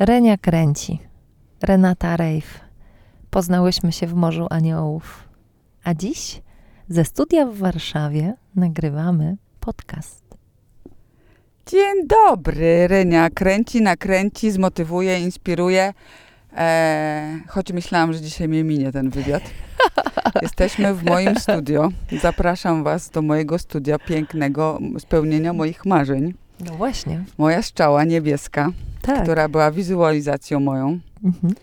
Renia kręci. Renata Rejf. Poznałyśmy się w Morzu Aniołów. A dziś ze studia w Warszawie nagrywamy podcast. Dzień dobry, Renia kręci, nakręci, zmotywuje, inspiruje. Eee, choć myślałam, że dzisiaj mnie minie ten wywiad. Jesteśmy w moim studio. Zapraszam Was do mojego studia pięknego, spełnienia moich marzeń. No właśnie. Moja szczała niebieska, Tak. która była wizualizacją moją. Mhm.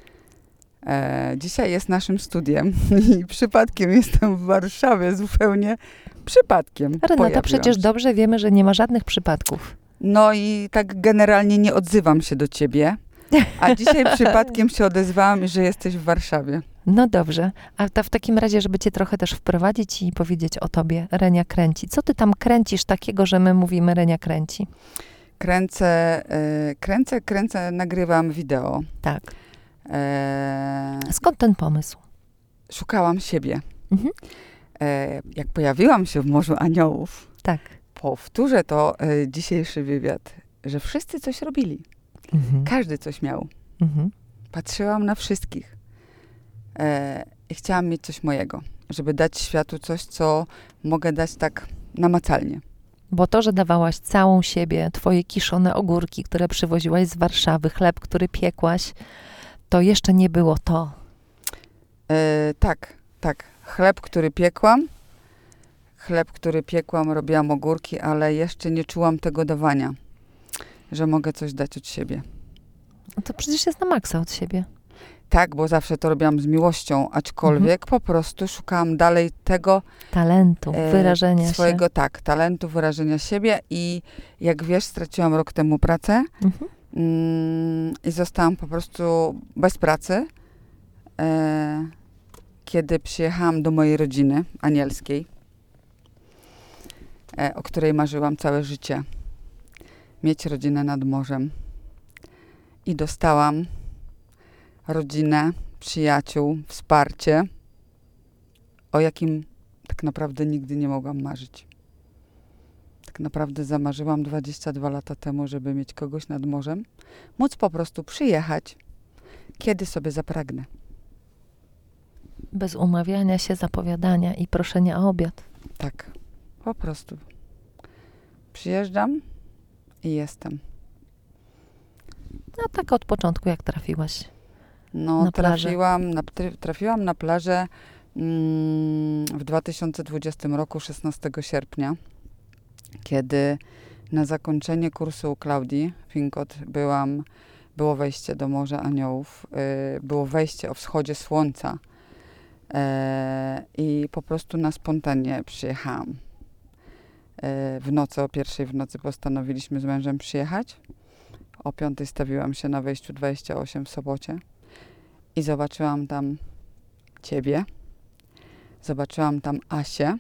E, dzisiaj jest naszym studiem i przypadkiem jestem w Warszawie, zupełnie przypadkiem. Renata, przecież dobrze wiemy, że nie ma żadnych przypadków. No i tak generalnie nie odzywam się do ciebie, a dzisiaj przypadkiem się odezwałam, że jesteś w Warszawie. No dobrze, a to w takim razie, żeby cię trochę też wprowadzić i powiedzieć o tobie, Renia kręci. Co ty tam kręcisz takiego, że my mówimy Renia kręci? Kręcę, e, kręcę, kręcę, nagrywam wideo. Tak. E, Skąd ten pomysł? szukałam siebie. Mhm. E, jak pojawiłam się w Morzu Aniołów, Tak. powtórzę to e, dzisiejszy wywiad, że wszyscy coś robili. Mhm. Każdy coś miał. Mhm. Patrzyłam na wszystkich i chciałam mieć coś mojego, żeby dać światu coś, co mogę dać tak namacalnie. Bo to, że dawałaś całą siebie, twoje kiszone ogórki, które przywoziłaś z Warszawy, chleb, który piekłaś, to jeszcze nie było to. E, tak, tak. Chleb, który piekłam, chleb, który piekłam, robiłam ogórki, ale jeszcze nie czułam tego dawania, że mogę coś dać od siebie. No to przecież jest na maksa od siebie. Tak, bo zawsze to robiłam z miłością, aczkolwiek po prostu szukałam dalej tego Talentu, e, wyrażenia swojego, się. tak, talentu, wyrażenia siebie i jak wiesz, straciłam rok temu pracę Mhm. mm, i zostałam po prostu bez pracy, e, kiedy przyjechałam do mojej rodziny anielskiej, e, o której marzyłam całe życie. Mieć rodzinę nad morzem. I dostałam rodzinę, przyjaciół, wsparcie, o jakim tak naprawdę nigdy nie mogłam marzyć. Tak naprawdę zamarzyłam 22 lata temu, żeby mieć kogoś nad morzem, móc po prostu przyjechać, kiedy sobie zapragnę. Bez umawiania się, zapowiadania i proszenia o obiad. Tak, po prostu. Przyjeżdżam i jestem. No tak od początku, jak trafiłaś. No, Na trafiłam, na, tr- trafiłam na plażę mm, w 2020 roku, 16 sierpnia, kiedy na zakończenie kursu u Klaudii Finkot byłam, było wejście do Morza Aniołów, y, było wejście o wschodzie słońca e, i po prostu na spontanie przyjechałam. E, w nocy, o pierwszej w nocy postanowiliśmy z mężem przyjechać. O piątej stawiłam się na wejściu 28 w sobocie i zobaczyłam tam ciebie, zobaczyłam tam Asię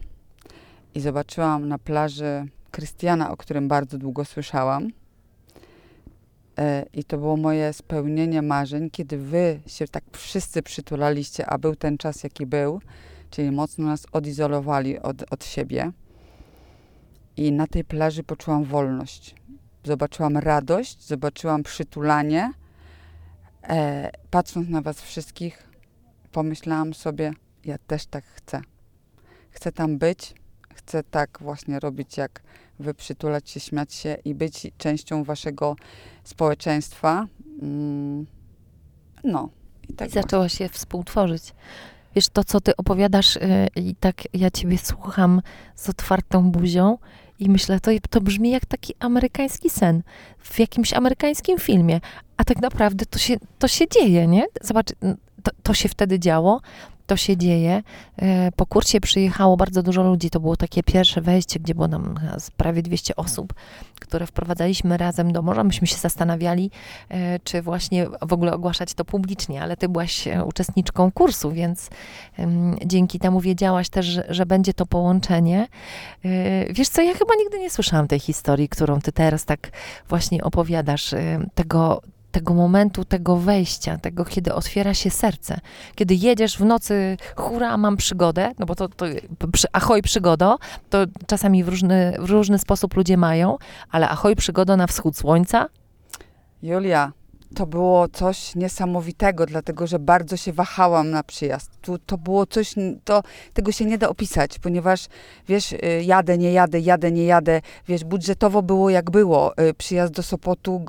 i zobaczyłam na plaży Krystiana, o którym bardzo długo słyszałam. E, I to było moje spełnienie marzeń, kiedy wy się tak wszyscy przytulaliście, a był ten czas, jaki był, czyli mocno nas odizolowali od, od siebie. I na tej plaży poczułam wolność. Zobaczyłam radość, zobaczyłam przytulanie. E, patrząc na Was wszystkich, pomyślałam sobie, ja też tak chcę. Chcę tam być, chcę tak właśnie robić, jak Wy przytulać się, śmiać się i być częścią Waszego społeczeństwa. Mm, no. I tak I zaczęłaś je współtworzyć. Wiesz, to co ty opowiadasz y, i tak ja ciebie słucham z otwartą buzią i myślę, to, to brzmi jak taki amerykański sen w jakimś amerykańskim filmie. A tak naprawdę to się, to się dzieje, nie? Zobacz, to, to się wtedy działo, to się dzieje. E, Po kursie przyjechało bardzo dużo ludzi. To było takie pierwsze wejście, gdzie było nam z prawie 200 osób, które wprowadzaliśmy razem do morza. Myśmy się zastanawiali, e, czy właśnie w ogóle ogłaszać to publicznie, ale ty byłaś e, uczestniczką kursu, więc dzięki temu wiedziałaś też, że, że będzie to połączenie. E, Wiesz co, ja chyba nigdy nie słyszałam tej historii, którą ty teraz tak właśnie opowiadasz, e, tego, tego momentu, tego wejścia, tego, kiedy otwiera się serce. Kiedy jedziesz w nocy, hura, mam przygodę, no bo to, to przy, ahoj przygodo, to czasami w różny, w różny sposób ludzie mają, ale ahoj przygodo na wschód słońca, Julia, to było coś niesamowitego, dlatego że bardzo się wahałam na przyjazd. Tu, to było coś, to, tego się nie da opisać, ponieważ wiesz, y, jadę, nie jadę, jadę, nie jadę. Wiesz, budżetowo było jak było. Y, przyjazd do Sopotu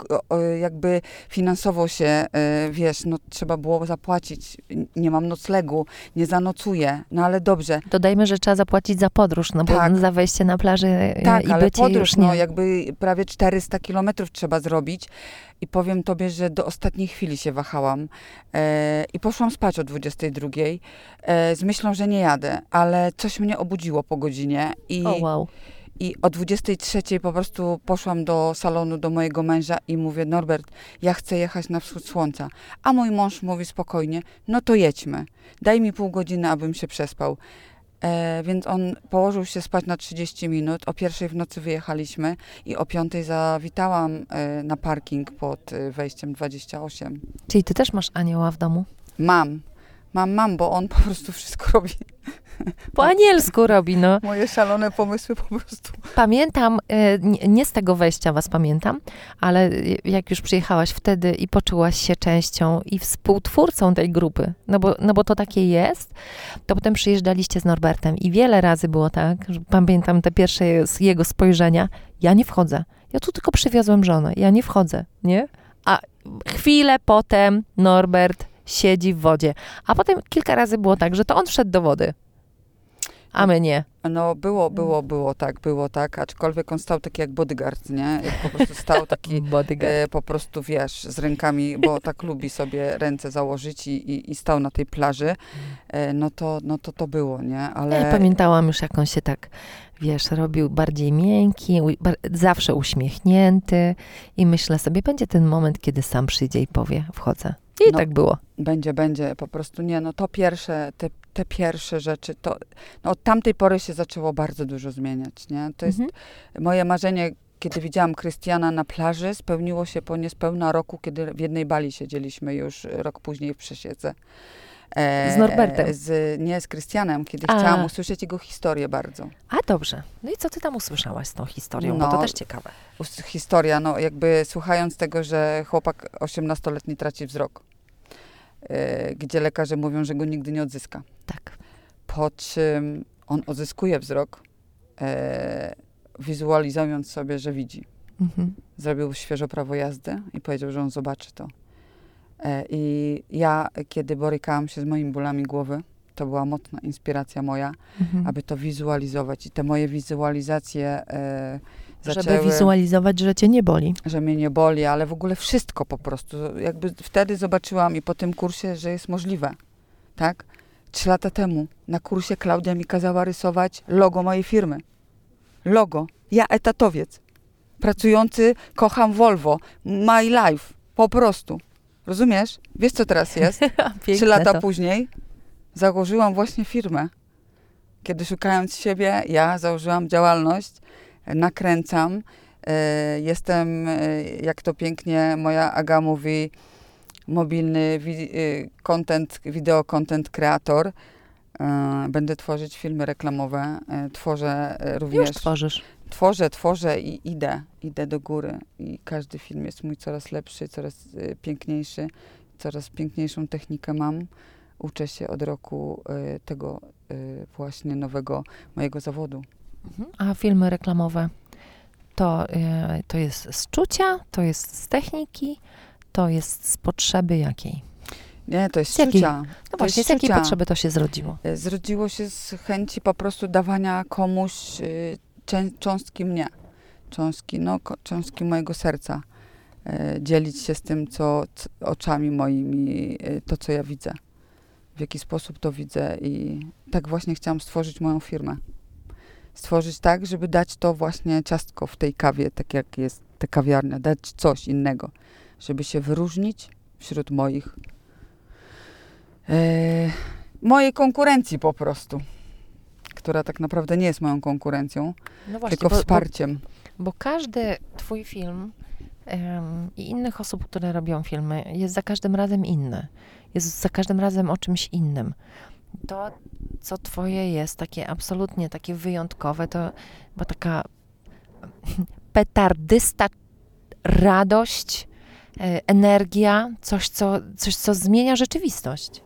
y, jakby finansowo się, wiesz, no trzeba było zapłacić. Nie mam noclegu, nie zanocuję, no ale dobrze. Dodajmy, że trzeba zapłacić za podróż, no bo tak. za wejście na plaży tak, i ale bycie podróż, już nie. no jakby prawie 400 kilometrów trzeba zrobić i powiem tobie, że do ostatniej chwili się wahałam e, i poszłam spać o 22 e, z myślą, że nie jadę, ale coś mnie obudziło po godzinie i, oh, wow. i o 23 po prostu poszłam do salonu do mojego męża i mówię, Norbert, ja chcę jechać na wschód słońca. A mój mąż mówi spokojnie, no to jedźmy. Daj mi pół godziny, abym się przespał. E, więc on położył się spać na 30 minut. O pierwszej w nocy wyjechaliśmy i o piątej zawitałam e, na parking pod e, wejściem 28. Czyli ty też masz anioła w domu? Mam. Mam, mam, bo on po prostu wszystko robi. Po anielsku robi, no. Moje szalone pomysły po prostu. Pamiętam, e, nie z tego wejścia was pamiętam, ale jak już przyjechałaś wtedy i poczułaś się częścią i współtwórcą tej grupy, no bo, no bo to takie jest, to potem przyjeżdżaliście z Norbertem i wiele razy było tak, że pamiętam te pierwsze jego spojrzenia, ja nie wchodzę. Ja tu tylko przywiozłem żonę, ja nie wchodzę, nie? A chwilę potem Norbert siedzi w wodzie. A potem kilka razy było tak, że to on wszedł do wody, a my nie. No było, było, było tak, było tak, aczkolwiek on stał taki jak bodyguard, nie? Jak po prostu stał taki e, po prostu, wiesz, z rękami, bo tak lubi sobie ręce założyć i, i, i stał na tej plaży, e, no, to, no to to było, nie? Ale... Ja pamiętałam już, jak on się tak, wiesz, robił bardziej miękki, zawsze uśmiechnięty i myślę sobie, będzie ten moment, kiedy sam przyjdzie i powie, wchodzę. I no, tak było. Będzie, będzie, po prostu nie, no to pierwsze, te, te pierwsze rzeczy, to no od tamtej pory się zaczęło bardzo dużo zmieniać, nie? To jest mhm. moje marzenie, kiedy widziałam Krystiana na plaży, spełniło się po niespełna roku, kiedy w jednej bali siedzieliśmy już rok później w Przesiedze. E, z Norbertem? Z, nie, z Krystianem, kiedy A. chciałam usłyszeć jego historię bardzo. A, dobrze. No i co ty tam usłyszałaś z tą historią, no, bo to no, też ciekawe. Historia, no jakby słuchając tego, że chłopak 18-letni traci wzrok, e, gdzie lekarze mówią, że go nigdy nie odzyska. Tak. Po czym on odzyskuje wzrok, e, wizualizując sobie, że widzi. Mhm. Zrobił świeżo prawo jazdy i powiedział, że on zobaczy to. E, I ja, kiedy borykałam się z moimi bólami głowy, to była mocna inspiracja moja, mhm. aby to wizualizować. I te moje wizualizacje e, zaczęły... Żeby wizualizować, że cię nie boli. Że mnie nie boli, ale w ogóle wszystko po prostu. Jakby wtedy zobaczyłam i po tym kursie, że jest możliwe. Tak? Trzy lata temu na kursie Klaudia mi kazała rysować logo mojej firmy. Logo. Ja etatowiec. Pracujący, kocham Volvo. My life. Po prostu. Rozumiesz? Wiesz, co teraz jest? Trzy lata to. później założyłam właśnie firmę. Kiedy szukając siebie, ja założyłam działalność, nakręcam. E, jestem, e, jak to pięknie moja Aga mówi, mobilny e, content, wideo content creator. Będę tworzyć filmy reklamowe. Tworzę również. Już tworzysz tworzę, tworzę i idę, idę do góry. I każdy film jest mój coraz lepszy, coraz y, piękniejszy, coraz piękniejszą technikę mam. Uczę się od roku y, tego y, właśnie nowego mojego zawodu. Mhm. A filmy reklamowe to, to jest z czucia, to jest z techniki, to jest z potrzeby jakiej? Nie, to jest z czucia. No właśnie, z jakiej potrzeby to się zrodziło? Zrodziło się z chęci po prostu dawania komuś cząstki mnie, cząstki, no, cząstki mojego serca. E, dzielić się z tym, co, oczami moimi, e, to, co ja widzę. W jaki sposób to widzę i tak właśnie chciałam stworzyć moją firmę. Stworzyć tak, żeby dać to właśnie ciastko w tej kawie, tak jak jest ta kawiarnia, dać coś innego, żeby się wyróżnić wśród moich e, mojej konkurencji po prostu która tak naprawdę nie jest moją konkurencją, no właśnie, tylko bo, wsparciem. Bo, bo, każdy twój film um, i innych osób, które robią filmy, jest za każdym razem inny. Jest za każdym razem o czymś innym. To, co twoje jest takie absolutnie takie wyjątkowe, to bo taka petardysta radość, e, energia, coś co, coś, co zmienia rzeczywistość.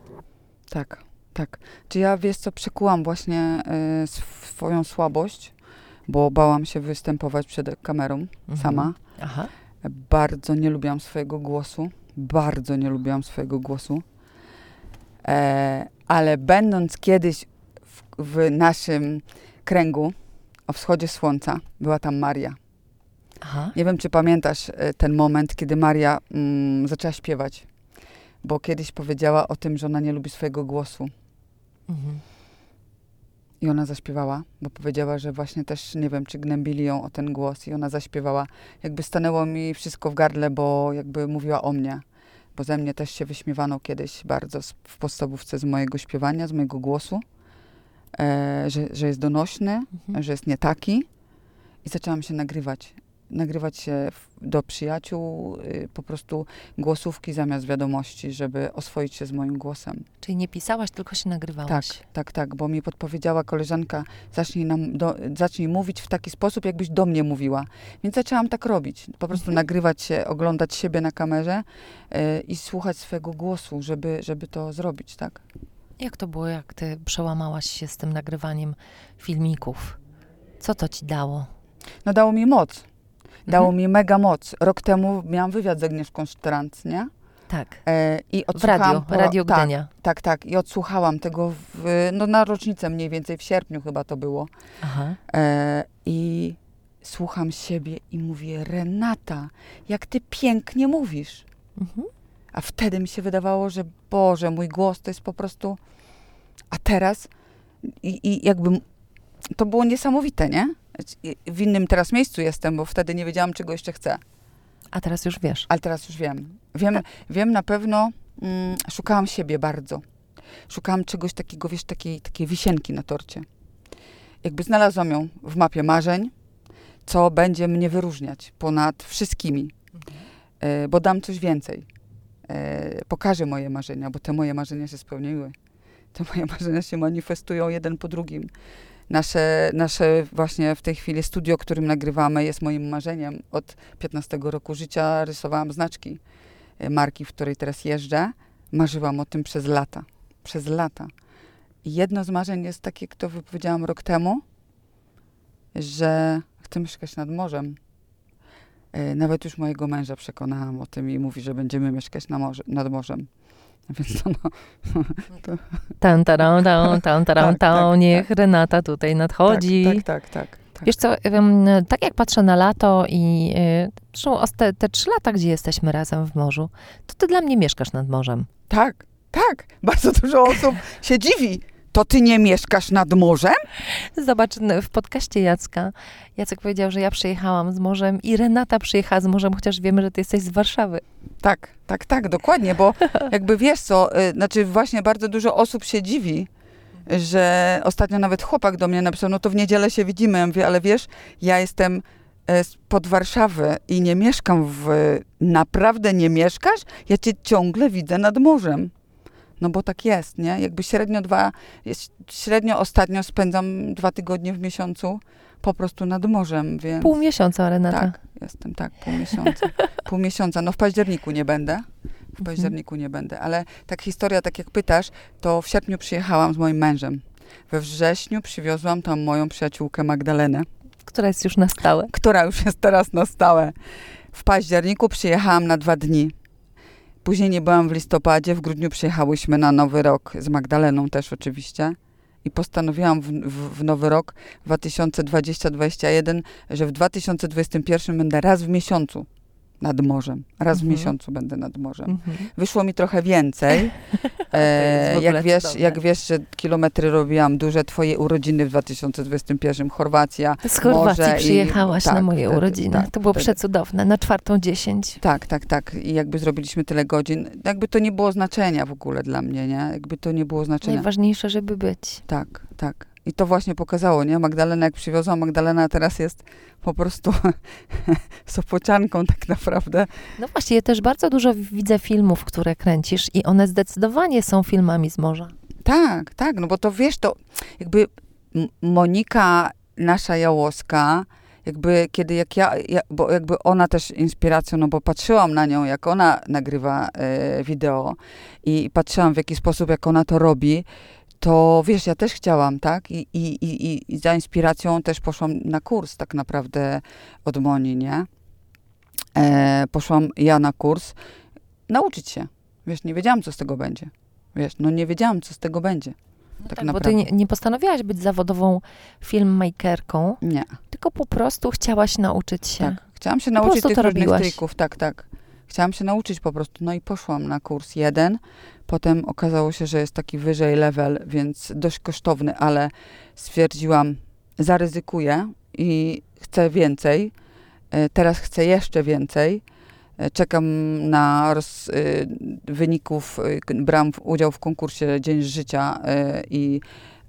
Tak, tak. Czy ja, wiesz co, przekułam właśnie y, swoją słabość, bo bałam się występować przed kamerą Mhm. sama. Aha. Bardzo nie lubiłam swojego głosu. Bardzo nie lubiłam swojego głosu. E, ale będąc kiedyś w, w naszym kręgu o wschodzie słońca, była tam Maria. Aha. Nie wiem, czy pamiętasz e, ten moment, kiedy Maria mm, zaczęła śpiewać. Bo kiedyś powiedziała o tym, że ona nie lubi swojego głosu. Mhm. I ona zaśpiewała, bo powiedziała, że właśnie też, nie wiem, czy gnębili ją o ten głos. I ona zaśpiewała. Jakby stanęło mi wszystko w gardle, bo jakby mówiła o mnie. Bo ze mnie też się wyśmiewano kiedyś bardzo w podstawówce z mojego śpiewania, z mojego głosu. E, że, że jest donośny, Mhm. że jest nie taki. I zaczęłam się nagrywać. Nagrywać się do przyjaciół, y, po prostu głosówki zamiast wiadomości, żeby oswoić się z moim głosem. Czyli nie pisałaś, tylko się nagrywałaś. Tak, tak, tak, bo mi podpowiedziała koleżanka, zacznij, nam do, zacznij mówić w taki sposób, jakbyś do mnie mówiła. Więc zaczęłam tak robić. Po prostu Mhm. nagrywać się, oglądać siebie na kamerze y, i słuchać swojego głosu, żeby, żeby to zrobić, tak? Jak to było, jak ty przełamałaś się z tym nagrywaniem filmików? Co to ci dało? No dało mi moc. Dało Mhm. mi mega moc. Rok temu miałam wywiad z Agnieszką Sztrant, nie? Tak. E, I W radio, po- Radio tak, Gdynia. tak, tak. I odsłuchałam tego w, no, na rocznicę mniej więcej, w sierpniu chyba to było. Aha. E, I słucham siebie i mówię, Renata, jak ty pięknie mówisz. Mhm. A wtedy mi się wydawało, że Boże, mój głos to jest po prostu. A teraz i, i jakby to było niesamowite, nie? W innym teraz miejscu jestem, bo wtedy nie wiedziałam, czego jeszcze chcę. A teraz już wiesz. Ale teraz już wiem. Wiem, wiem na pewno, mm, szukałam siebie bardzo. Szukałam czegoś takiego, wiesz, takiej, takiej wisienki na torcie. Jakby znalazłam ją w mapie marzeń, co będzie mnie wyróżniać ponad wszystkimi, e, bo dam coś więcej. E, pokażę moje marzenia, bo te moje marzenia się spełniły. Te moje marzenia się manifestują jeden po drugim. Nasze, nasze właśnie w tej chwili studio, którym nagrywamy, jest moim marzeniem. Od 15 roku życia rysowałam znaczki e, marki, w której teraz jeżdżę. Marzyłam o tym przez lata. Przez lata. I jedno z marzeń jest takie, które wypowiedziałam rok temu, że chcę mieszkać nad morzem. E, Nawet już mojego męża przekonałam o tym i mówi, że będziemy mieszkać na morze, nad morzem. Więc to no, Tan, taran, tan, tan, taran, Tak, tan, tak, niech Renata tutaj nadchodzi. Tak, tak, tak. tak, tak. Wiesz co, tak jak patrzę na lato i y, zresztą te, te trzy lata, gdzie jesteśmy razem w morzu, to ty dla mnie mieszkasz nad morzem. Tak, tak. Bardzo dużo osób się dziwi. To ty nie mieszkasz nad morzem? Zobacz, w podcaście Jacka, Jacek powiedział, że ja przyjechałam z morzem i Renata przyjechała z morzem, chociaż wiemy, że ty jesteś z Warszawy. Tak, tak, tak, dokładnie, bo jakby wiesz co, y, znaczy właśnie bardzo dużo osób się dziwi, że ostatnio nawet chłopak do mnie napisał, no to w niedzielę się widzimy. Ja mówię, ale wiesz, ja jestem e, pod Warszawy i nie mieszkam w... Naprawdę nie mieszkasz? Ja cię ciągle widzę nad morzem. No bo tak jest, nie? Jakby średnio dwa, średnio ostatnio spędzam dwa tygodnie w miesiącu po prostu nad morzem, więc... Pół miesiąca, Renata. Tak, jestem, tak, pół miesiąca. pół miesiąca. No w październiku nie będę. W październiku nie będę, ale tak historia, tak jak pytasz, to w sierpniu przyjechałam z moim mężem. We wrześniu przywiozłam tam moją przyjaciółkę Magdalenę, Która jest już na stałe. która już jest teraz na stałe. W październiku przyjechałam na dwa dni. Później nie byłam w listopadzie, w grudniu przyjechałyśmy na Nowy Rok z Magdaleną też oczywiście. I postanowiłam w, w, w Nowy Rok 2020-2021, że w 2021 będę raz w miesiącu nad morzem. Raz w Mhm. miesiącu będę nad morzem. Mhm. Wyszło mi trochę więcej. E, w jak, wiesz, cudowne. jak wiesz, że kilometry robiłam duże, twoje urodziny w 2021, Chorwacja. Z Chorwacji Morze i- przyjechałaś na tak, moje urodziny. tak, to było wtedy. przecudowne. Na czwartą dziesięć. Tak, tak, tak. I jakby zrobiliśmy tyle godzin, jakby to nie było znaczenia w ogóle dla mnie, nie? Jakby to nie było znaczenia. Najważniejsze, żeby być. Tak, tak. I to właśnie pokazało, nie? Magdalena jak przywiozła, Magdalena teraz jest po prostu sopocianką tak naprawdę. No właśnie, ja też bardzo dużo widzę filmów, które kręcisz i one zdecydowanie są filmami z morza. Tak, tak, no bo to wiesz, to jakby Monika, nasza Jałoska, jakby kiedy jak ja, ja, bo jakby ona też inspiracją, no bo patrzyłam na nią, jak ona nagrywa e, wideo i patrzyłam w jaki sposób, jak ona to robi, to wiesz, ja też chciałam, tak? I, i, i, i za inspiracją też poszłam na kurs tak naprawdę od Moni, nie? E, poszłam ja na kurs nauczyć się. Wiesz, nie wiedziałam, co z tego będzie. Wiesz, no nie wiedziałam, co z tego będzie. No tak tak, bo ty nie, nie postanowiłaś być zawodową filmmakerką, Nie, tylko po prostu chciałaś nauczyć się. tak. Chciałam się nauczyć tych różnych robiłaś. trików, tak, tak. Chciałam się nauczyć po prostu. No i poszłam na kurs jeden. Potem okazało się, że jest taki wyżej level, więc dość kosztowny, ale stwierdziłam, zaryzykuję i chcę więcej. E, Teraz chcę jeszcze więcej. E, Czekam na roz, y, wyników, y, w- udział w konkursie Dzień Życia y, i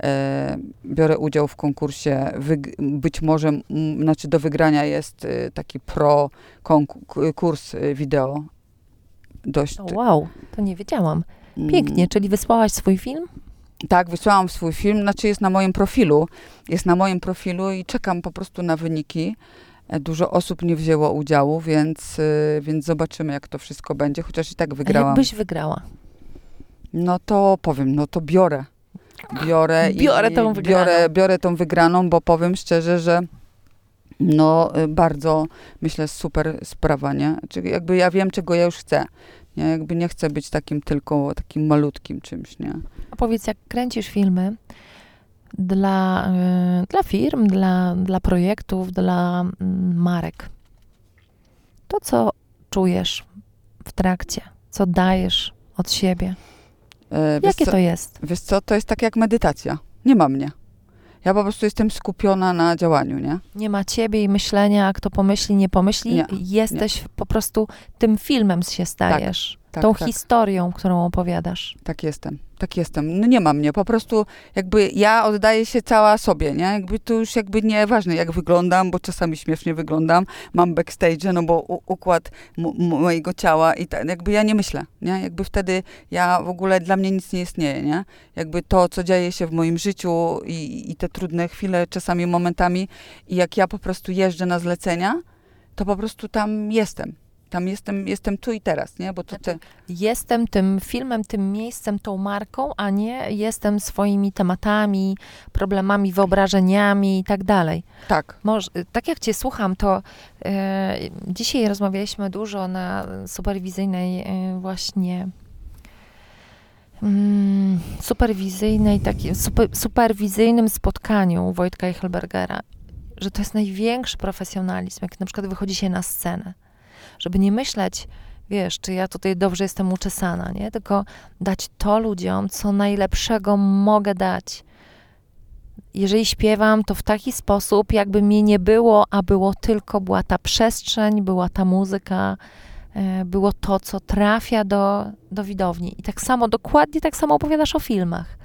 e, biorę udział w konkursie. Być może, znaczy do wygrania jest taki pro konku- k- kurs y, wideo. Dość. Wow, to nie wiedziałam. Mm, Pięknie, czyli wysłałaś swój film? tak, wysłałam swój film, znaczy jest na moim profilu. Jest na moim profilu i czekam po prostu na wyniki. E, Dużo osób nie wzięło udziału, więc, y, więc zobaczymy, jak to wszystko będzie, chociaż i tak A wygrałam. jakbyś wygrała? No to powiem, no to biorę. Biorę, i- Biorę tą i wygraną. Biorę, biorę tą wygraną, bo powiem szczerze, że no y, bardzo, myślę, super sprawa, nie? Czyli jakby ja wiem, czego ja już chcę. Nie? Jakby nie chcę być takim tylko, takim malutkim czymś, nie? A powiedz, jak kręcisz filmy dla, y, dla firm, dla, dla projektów, dla mm, marek, to co czujesz w trakcie? Co dajesz od siebie? Wiesz Jakie co, to jest? Wiesz co, to jest tak jak medytacja. Nie ma mnie. Ja po prostu jestem skupiona na działaniu, nie? Nie ma ciebie i myślenia, kto pomyśli, nie pomyśli. Nie, Jesteś po prostu tym filmem się stajesz. Tak, tą tak. historią, którą opowiadasz. Tak jestem, tak jestem. No nie ma mnie, po prostu jakby ja oddaję się cała sobie, nie? Jakby to już jakby nieważne, jak wyglądam, bo czasami śmiesznie wyglądam. Mam backstage, no bo układ mojego ciała i tak, jakby ja nie myślę, nie? Jakby wtedy ja w ogóle, dla mnie nic nie istnieje, nie? Jakby to, co dzieje się w moim życiu i, i te trudne chwile, czasami momentami i jak ja po prostu jeżdżę na zlecenia, to po prostu tam jestem. Tam jestem, jestem tu i teraz, nie? Bo to te, Jestem tym filmem, tym miejscem, tą marką, a nie jestem swoimi tematami, problemami, wyobrażeniami i tak dalej. tak, Może, tak jak cię słucham, to e, dzisiaj rozmawialiśmy dużo na superwizyjnej e, właśnie mm, superwizyjnej, takim super, superwizyjnym spotkaniu Wojtka Eichelbergera, że to jest największy profesjonalizm, jak na przykład wychodzi się na scenę, żeby nie myśleć, wiesz, czy ja tutaj dobrze jestem uczesana, nie? Tylko dać to ludziom, co najlepszego mogę dać jeżeli śpiewam, to w taki sposób, jakby mnie nie było, a było tylko, była ta przestrzeń, była ta muzyka, e, było to, co trafia do, do widowni. I tak samo, dokładnie tak samo opowiadasz o filmach.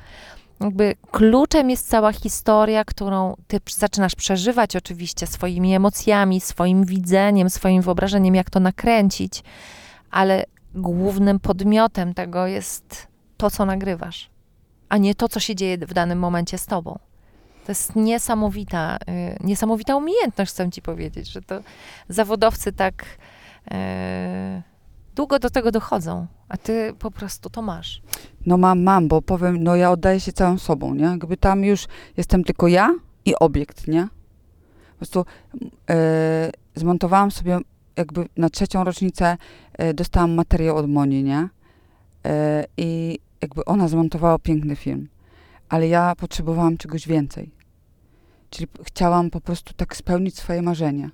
Jakby kluczem jest cała historia, którą ty zaczynasz przeżywać oczywiście swoimi emocjami, swoim widzeniem, swoim wyobrażeniem, jak to nakręcić, ale głównym podmiotem tego jest to, co nagrywasz, a nie to, co się dzieje w danym momencie z tobą. To jest niesamowita, y, niesamowita umiejętność, chcę ci powiedzieć, że to zawodowcy tak y, długo do tego dochodzą, a ty po prostu to masz. No mam, mam, bo powiem, no ja oddaję się całą sobą, nie? Jakby tam już jestem tylko ja i obiekt, nie? Po prostu e, zmontowałam sobie jakby na trzecią rocznicę e, dostałam materiał od Moni, nie? E, I jakby ona zmontowała piękny film, ale ja potrzebowałam czegoś więcej. Czyli chciałam po prostu tak spełnić swoje marzenie.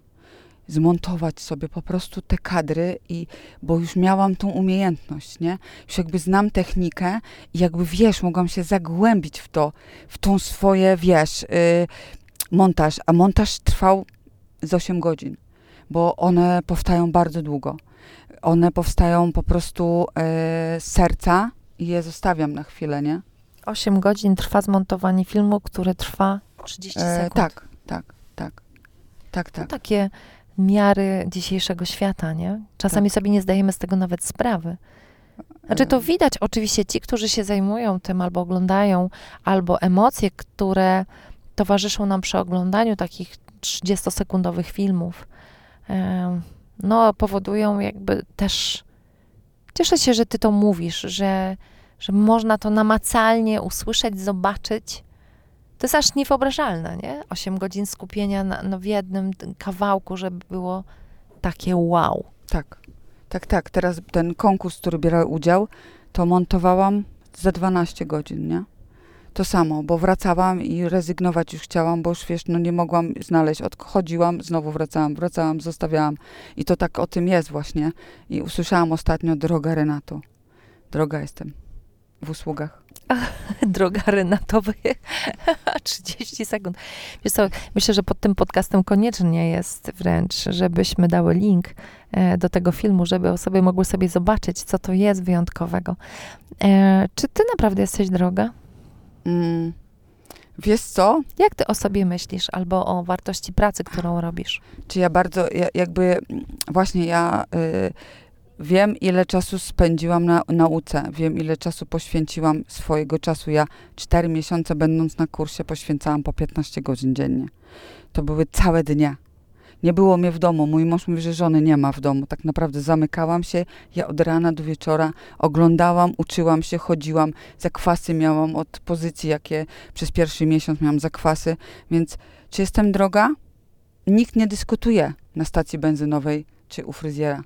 Zmontować sobie po prostu te kadry i bo już miałam tą umiejętność, nie? Już jakby znam technikę i jakby wiesz, mogłam się zagłębić w to, w tą swoje, wiesz, y, montaż. A montaż trwał z 8 godzin, bo one powstają bardzo długo. One powstają po prostu e, z serca i je zostawiam na chwilę, nie? 8 godzin trwa zmontowanie filmu, który trwa 30 E, sekund. tak, tak, tak. Tak, To tak. takie miary dzisiejszego świata, nie? Czasami sobie nie zdajemy z tego nawet sprawy. Znaczy to E, widać oczywiście ci, którzy się zajmują tym albo oglądają, albo emocje, które towarzyszą nam przy oglądaniu takich 30-sekundowych filmów, no powodują jakby też, cieszę się, że ty to mówisz, że, że można to namacalnie usłyszeć, zobaczyć. To jest aż niewyobrażalne, nie? 8 godzin skupienia na, no w jednym kawałku, żeby było takie wow. Tak, tak, tak. Teraz ten konkurs, który brał udział, to montowałam za 12 godzin, nie? To samo, bo wracałam i rezygnować już chciałam, bo już wiesz, no nie mogłam znaleźć. Odchodziłam, znowu wracałam, wracałam, zostawiałam. I to tak o tym jest właśnie. I usłyszałam ostatnio, droga Renato, droga jestem w usługach. Droga Renatowy, 30 sekund. Wiesz co, myślę, że pod tym podcastem koniecznie jest wręcz, żebyśmy dały link e, do tego filmu, żeby osoby mogły sobie zobaczyć, co to jest wyjątkowego. E, czy ty naprawdę jesteś droga? Mm. Wiesz co? Jak ty o sobie myślisz, albo o wartości pracy, którą robisz? Czy ja bardzo, ja, jakby, właśnie ja y, wiem, ile czasu spędziłam na nauce, wiem, ile czasu poświęciłam swojego czasu. Ja cztery miesiące będąc na kursie poświęcałam po 15 godzin dziennie. To były całe dnie. Nie było mnie w domu. Mój mąż mówi, że żony nie ma w domu. Tak naprawdę zamykałam się. Ja od rana do wieczora oglądałam, uczyłam się, chodziłam. Zakwasy miałam od pozycji, jakie przez pierwszy miesiąc miałam zakwasy. Więc czy jestem droga? Nikt nie dyskutuje na stacji benzynowej czy u fryzjera.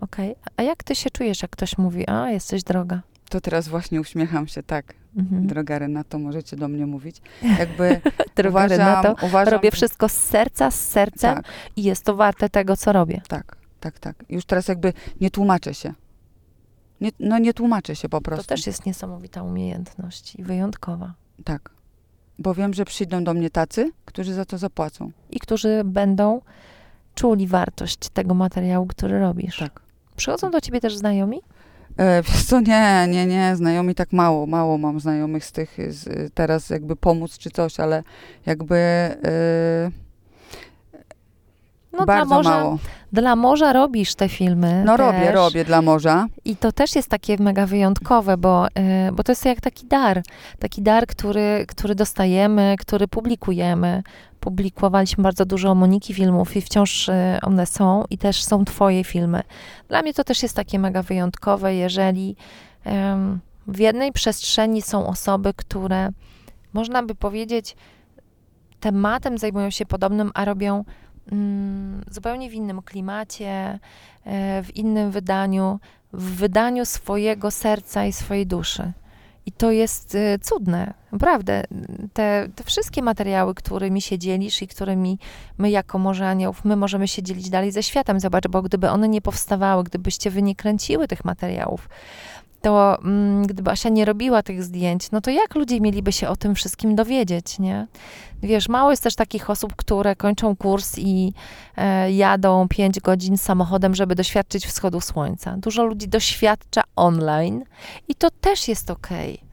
Okej. Okay. A jak ty się czujesz, jak ktoś mówi, a jesteś droga? To teraz właśnie uśmiecham się, tak. Mhm. Droga Renato, możecie do mnie mówić. Jakby Droga uważam, Renato, uważam, robię wszystko z serca, z sercem tak. i jest to warte tego, co robię. Tak, tak, tak. Już teraz jakby nie tłumaczę się. Nie, no nie tłumaczę się po prostu. To też jest niesamowita umiejętność i wyjątkowa. Tak. Bo wiem, że przyjdą do mnie tacy, którzy za to zapłacą. I którzy będą czuli wartość tego materiału, który robisz. Tak. Przychodzą do ciebie też znajomi? E, wiesz co, nie, nie, nie, znajomi tak mało, mało mam znajomych z tych, z, teraz jakby pomóc czy coś, ale jakby e, no, bardzo dla morza, mało. Dla morza robisz te filmy. No też. robię, robię dla morza. I to też jest takie mega wyjątkowe, bo, y, bo to jest jak taki dar. Taki dar, który, który dostajemy, który publikujemy. Publikowaliśmy bardzo dużo Moniki filmów i wciąż y, one są i też są twoje filmy. Dla mnie to też jest takie mega wyjątkowe, jeżeli w jednej przestrzeni są osoby, które można by powiedzieć tematem zajmują się podobnym, a robią zupełnie w innym klimacie, e, w innym wydaniu, w wydaniu swojego serca i swojej duszy. I to jest y, cudne, naprawdę. Te, te, wszystkie materiały, którymi się dzielisz i którymi my jako Morze Aniołów, my możemy się dzielić dalej ze światem. Zobacz, bo gdyby one nie powstawały, gdybyście wy nie kręciły tych materiałów, to mm, gdyby Asia nie robiła tych zdjęć, no to jak ludzie mieliby się o tym wszystkim dowiedzieć, nie? Wiesz, mało jest też takich osób, które kończą kurs i e, jadą 5 godzin samochodem, żeby doświadczyć wschodu słońca. Dużo ludzi doświadcza online i to też jest okej, okay,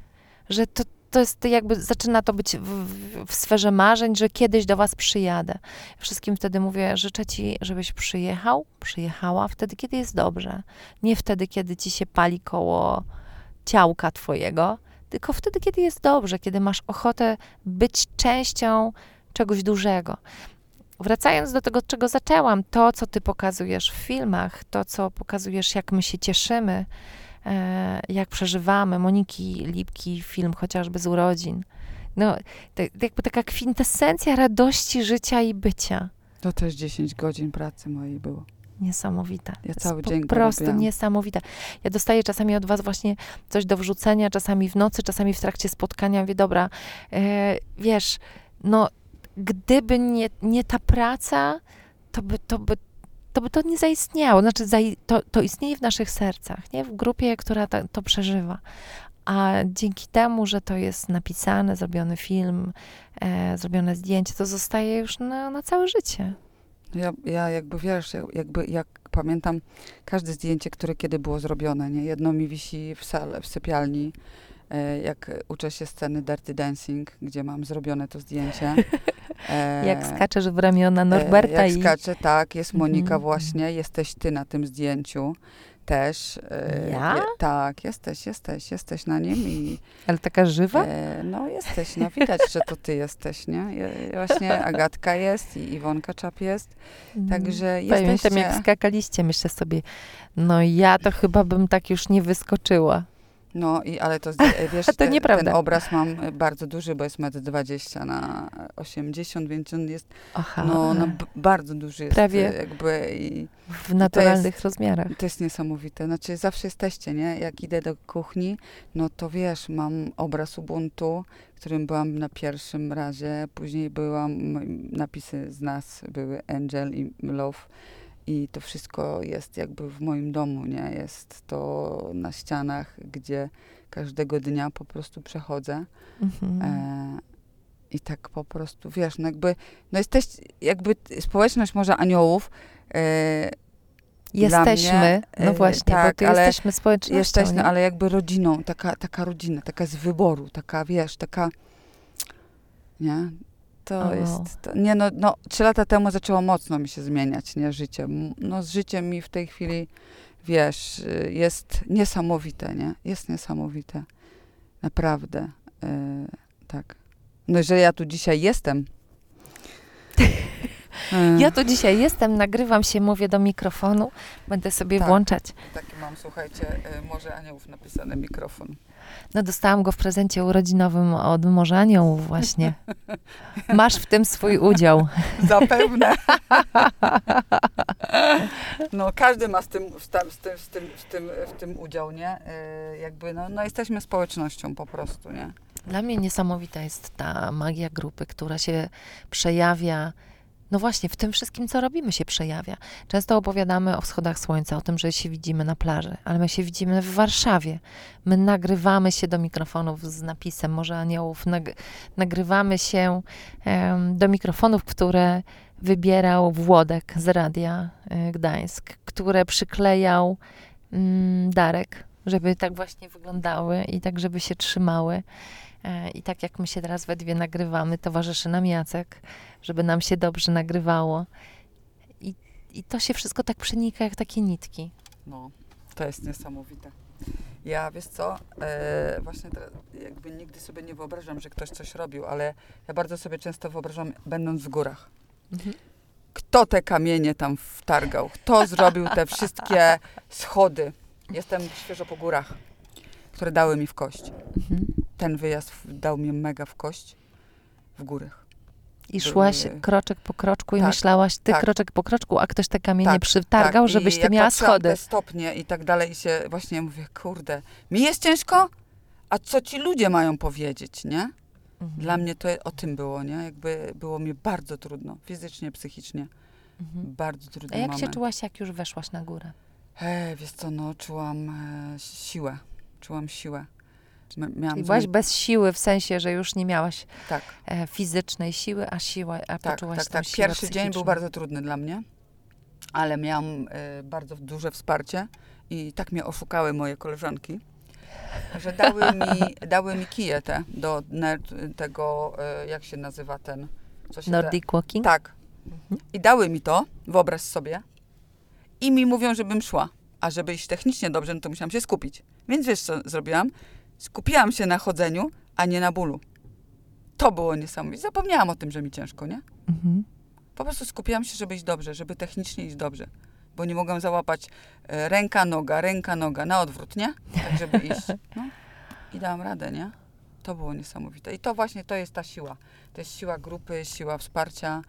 że to, to jest jakby, zaczyna to być w, w, sferze marzeń, że kiedyś do was przyjadę. Wszystkim wtedy mówię, życzę ci, żebyś przyjechał, przyjechała wtedy, kiedy jest dobrze. Nie wtedy, kiedy ci się pali koło ciałka twojego, tylko wtedy, kiedy jest dobrze, kiedy masz ochotę być częścią czegoś dużego. Wracając do tego, czego zaczęłam, to, co ty pokazujesz w filmach, to, co pokazujesz, jak my się cieszymy, jak przeżywamy. Moniki Lipki, film chociażby z urodzin. No, jakby taka kwintesencja radości życia i bycia. To też 10 godzin pracy mojej było. Niesamowite. Ja cały dzień Po prostu robiłam. niesamowite. Ja dostaję czasami od was właśnie coś do wrzucenia, czasami w nocy, czasami w trakcie spotkania. Mówię, dobra, e, wiesz, no gdyby nie, nie ta praca, to by, to by to by to nie zaistniało. Znaczy, to, to istnieje w naszych sercach, nie? W grupie, która ta, to przeżywa. A dzięki temu, że to jest napisane, zrobiony film, e, zrobione zdjęcie, to zostaje już na, na całe życie. Ja, ja jakby wiesz, jakby jak pamiętam każde zdjęcie, które kiedy było zrobione, nie? Jedno mi wisi w sale, w sypialni, jak uczę się sceny Dirty Dancing, gdzie mam zrobione to zdjęcie. E, jak skaczesz w ramiona Norberta e, jak i... skaczę, tak, jest Monika mhm. właśnie, jesteś ty na tym zdjęciu. też. e, Ja? je- tak, jesteś, jesteś, jesteś na nim i Ale taka żywa? e, no jesteś, no widać, że to ty jesteś, nie? Je, właśnie Agatka jest i Iwonka Czap jest, także Pamiętam, jesteście... jak skakaliście, myślę sobie, no ja to chyba bym tak już nie wyskoczyła. No i ale to, wiesz, To te- nieprawda. ten obraz mam e, bardzo duży, bo jest 1,20 m na 80, więc on jest, Aha, no, no bardzo duży jest Prawie. e, jakby i w naturalnych rozmiarach. to jest niesamowite. Znaczy zawsze jesteście, nie? Jak idę do kuchni, no to wiesz, mam obraz Ubuntu, którym byłam na pierwszym razie, później byłam, napisy z nas były Angel i Love i to wszystko jest jakby w moim domu, nie? Jest to na ścianach, gdzie każdego dnia po prostu przechodzę. Mhm. E, I tak po prostu, wiesz, no jakby, no jesteś, jakby społeczność może aniołów, e, Jesteśmy, mnie, no e, właśnie, tak, bo ale jesteśmy społecznością. jesteś, no, nie? ale jakby rodziną, taka, taka rodzina, taka z wyboru, taka, wiesz, taka, nie? To O. jest, to, nie no, no, trzy lata temu zaczęło mocno mi się zmieniać, nie, życie. No z życiem mi w tej chwili, wiesz, y, jest niesamowite, nie? Jest niesamowite. Naprawdę. y, tak. No, że ja tu dzisiaj jestem. Y, Ja tu dzisiaj jestem, nagrywam się, mówię do mikrofonu, będę sobie Tak. włączać. Taki mam, słuchajcie, y, może aniołów napisany mikrofon. No dostałam go w prezencie urodzinowym od Morza Aniołów właśnie. Masz w tym swój udział. Zapewne. No, każdy ma z tym, z tym, z tym, z tym, z tym, w tym udział, nie? Y, Jakby, no, no, jesteśmy społecznością po prostu, nie? Dla mnie niesamowita jest ta magia grupy, która się przejawia. No właśnie, w tym wszystkim, co robimy, się przejawia. Często opowiadamy o wschodach słońca, o tym, że się widzimy na plaży, ale my się widzimy w Warszawie. My nagrywamy się do mikrofonów z napisem Morze Aniołów, nag- nagrywamy się em, do mikrofonów, które wybierał Włodek z Radia y, Gdańsk, które przyklejał mm, Darek, żeby tak właśnie wyglądały i tak, żeby się trzymały. E, I tak jak my się teraz we dwie nagrywamy, towarzyszy nam Jacek, żeby nam się dobrze nagrywało. I, I to się wszystko tak przenika jak takie nitki. No, to jest niesamowite. Ja, wiesz co, e, właśnie teraz jakby nigdy sobie nie wyobrażam, że ktoś coś robił, ale ja bardzo sobie często wyobrażam, będąc w górach. Kto te kamienie tam wtargał? Kto zrobił te wszystkie schody? Jestem świeżo po górach, które dały mi w kość. Mhm. Ten wyjazd dał mi mega w kość w górach. I szłaś Były- kroczek po kroczku i Tak, myślałaś, ty tak. kroczek po kroczku, a ktoś te kamienie Tak, przytargał, i żebyś ty miała schody. te stopnie i tak dalej i się właśnie mówię, kurde, mi jest ciężko, a co ci ludzie mają powiedzieć, nie? Mhm. Dla mnie to o tym było, nie? Jakby było mi bardzo trudno, fizycznie, psychicznie. Mhm. Bardzo trudny A jak moment. się czułaś, jak już weszłaś na górę? E, wiesz co, no, czułam e, siłę. Czułam siłę. Miałam I byłaś bez siły, w sensie, że już nie miałaś Tak, e, fizycznej siły, a siłę, a tak, poczułaś tak, tak. Pierwszy dzień był psychiczną. bardzo trudny dla mnie, ale miałam e, bardzo duże wsparcie i tak mnie oszukały moje koleżanki, że dały mi, dały mi kije te do ner- tego, e, jak się nazywa ten, co się Nordic Walking? Tak. Mhm. I dały mi to, wyobraź sobie, i mi mówią, żebym szła. A żeby iść technicznie dobrze, no to musiałam się skupić. Więc wiesz, co zrobiłam? Skupiłam się na chodzeniu, a nie na bólu. To było niesamowite. Zapomniałam o tym, że mi ciężko, nie? Mhm. Po prostu skupiłam się, żeby iść dobrze, żeby technicznie iść dobrze. Bo nie mogłam załapać e, ręka, noga, ręka, noga, na odwrót, nie? Tak, żeby iść. No. I dałam radę, nie? To było niesamowite. I to właśnie, to jest ta siła. To jest siła grupy, siła wsparcia.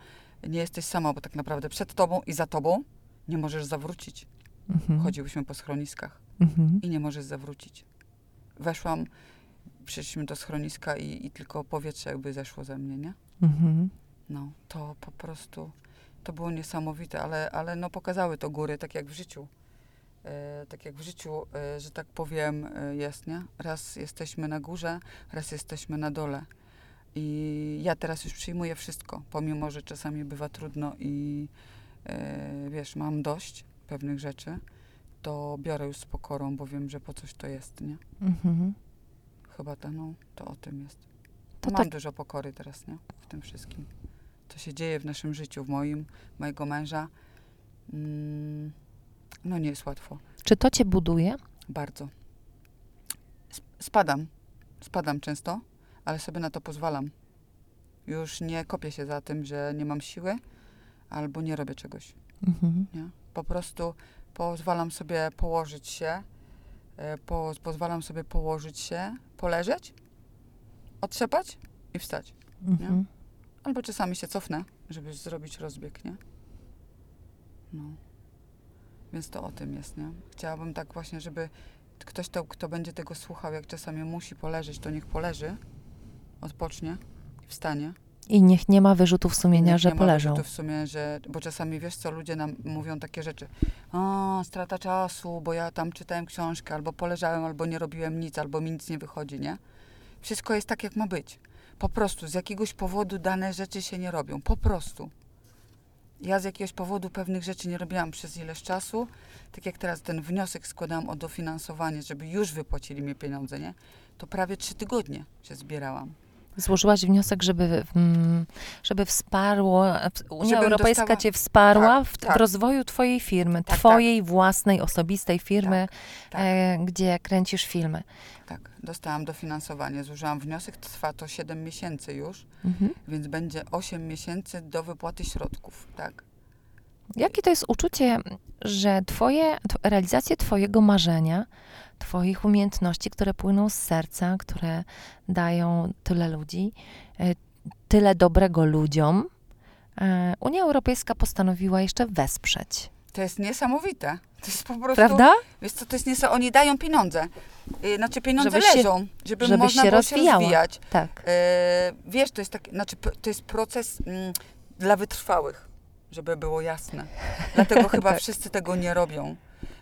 Nie jesteś sama, bo tak naprawdę przed tobą i za tobą nie możesz zawrócić. Mhm. Chodziłyśmy po schroniskach Mhm. i nie możesz zawrócić. Weszłam, przyszliśmy do schroniska i, i tylko powietrze jakby zeszło ze mnie, nie? Mhm. No, to po prostu, to było niesamowite, ale, ale no pokazały to góry, tak jak w życiu. E, tak jak w życiu, e, że tak powiem, e, jest, nie? Raz jesteśmy na górze, raz jesteśmy na dole. I ja teraz już przyjmuję wszystko, pomimo, że czasami bywa trudno i e, wiesz, mam dość pewnych rzeczy, to biorę już z pokorą, bo wiem, że po coś to jest, nie? Mhm. Chyba to, no, to o tym jest. To Mam tak- dużo pokory teraz, nie? W tym wszystkim. Co się dzieje w naszym życiu, w moim, mojego męża. Mm, no nie jest łatwo. Czy to cię buduje? Bardzo. Sp- Spadam. Spadam często, ale sobie na to pozwalam. Już nie kopię się za tym, że nie mam siły albo nie robię czegoś. Mhm. Nie? Po prostu pozwalam sobie położyć się, e, po, pozwalam sobie położyć się, poleżeć, otrzepać i wstać. Mhm. Albo czasami się cofnę, żeby zrobić rozbieg, nie? No. Więc to o tym jest, nie? Chciałabym tak właśnie, żeby ktoś, to, kto będzie tego słuchał, jak czasami musi poleżeć, to niech poleży, odpocznie i wstanie. I niech nie ma wyrzutów sumienia, Niech że nie ma poleżą. wyrzutów w sumie, że, bo czasami wiesz co, ludzie nam mówią takie rzeczy. O, strata czasu, bo ja tam czytałem książkę, albo poleżałem, albo nie robiłem nic, albo mi nic nie wychodzi, nie? Wszystko jest tak, jak ma być. Po prostu z jakiegoś powodu dane rzeczy się nie robią. Po prostu. Ja z jakiegoś powodu pewnych rzeczy nie robiłam przez ileś czasu. Tak jak teraz ten wniosek składałam o dofinansowanie, żeby już wypłacili mi pieniądze, nie? To prawie trzy tygodnie się zbierałam. Złożyłaś wniosek, żeby, mm, żeby wsparło, Unia Żebym Europejska dostała- cię wsparła Tak, w, tak. w rozwoju twojej firmy, Tak, twojej własnej, osobistej firmy, tak. E, gdzie kręcisz filmy. Tak, dostałam dofinansowanie, złożyłam wniosek, trwa to 7 miesięcy już, Mhm. więc będzie 8 miesięcy do wypłaty środków, tak. Jakie to jest uczucie, że twoje, tw- realizację twojego marzenia, twoich umiejętności, które płyną z serca, które dają tyle ludzi, e, tyle dobrego ludziom, e, Unia Europejska postanowiła jeszcze wesprzeć. To jest niesamowite. To jest po prostu, Prawda? wiesz co, to jest niesamowite. Oni dają pieniądze. Yy, Znaczy pieniądze Żebyś się- leżą, żeby żebyś można się było się rozwijała. rozwijać. Tak. Wiesz, to jest, tak, znaczy, to jest proces mm, dla wytrwałych, żeby było jasne. Dlatego chyba Tak. wszyscy tego nie robią,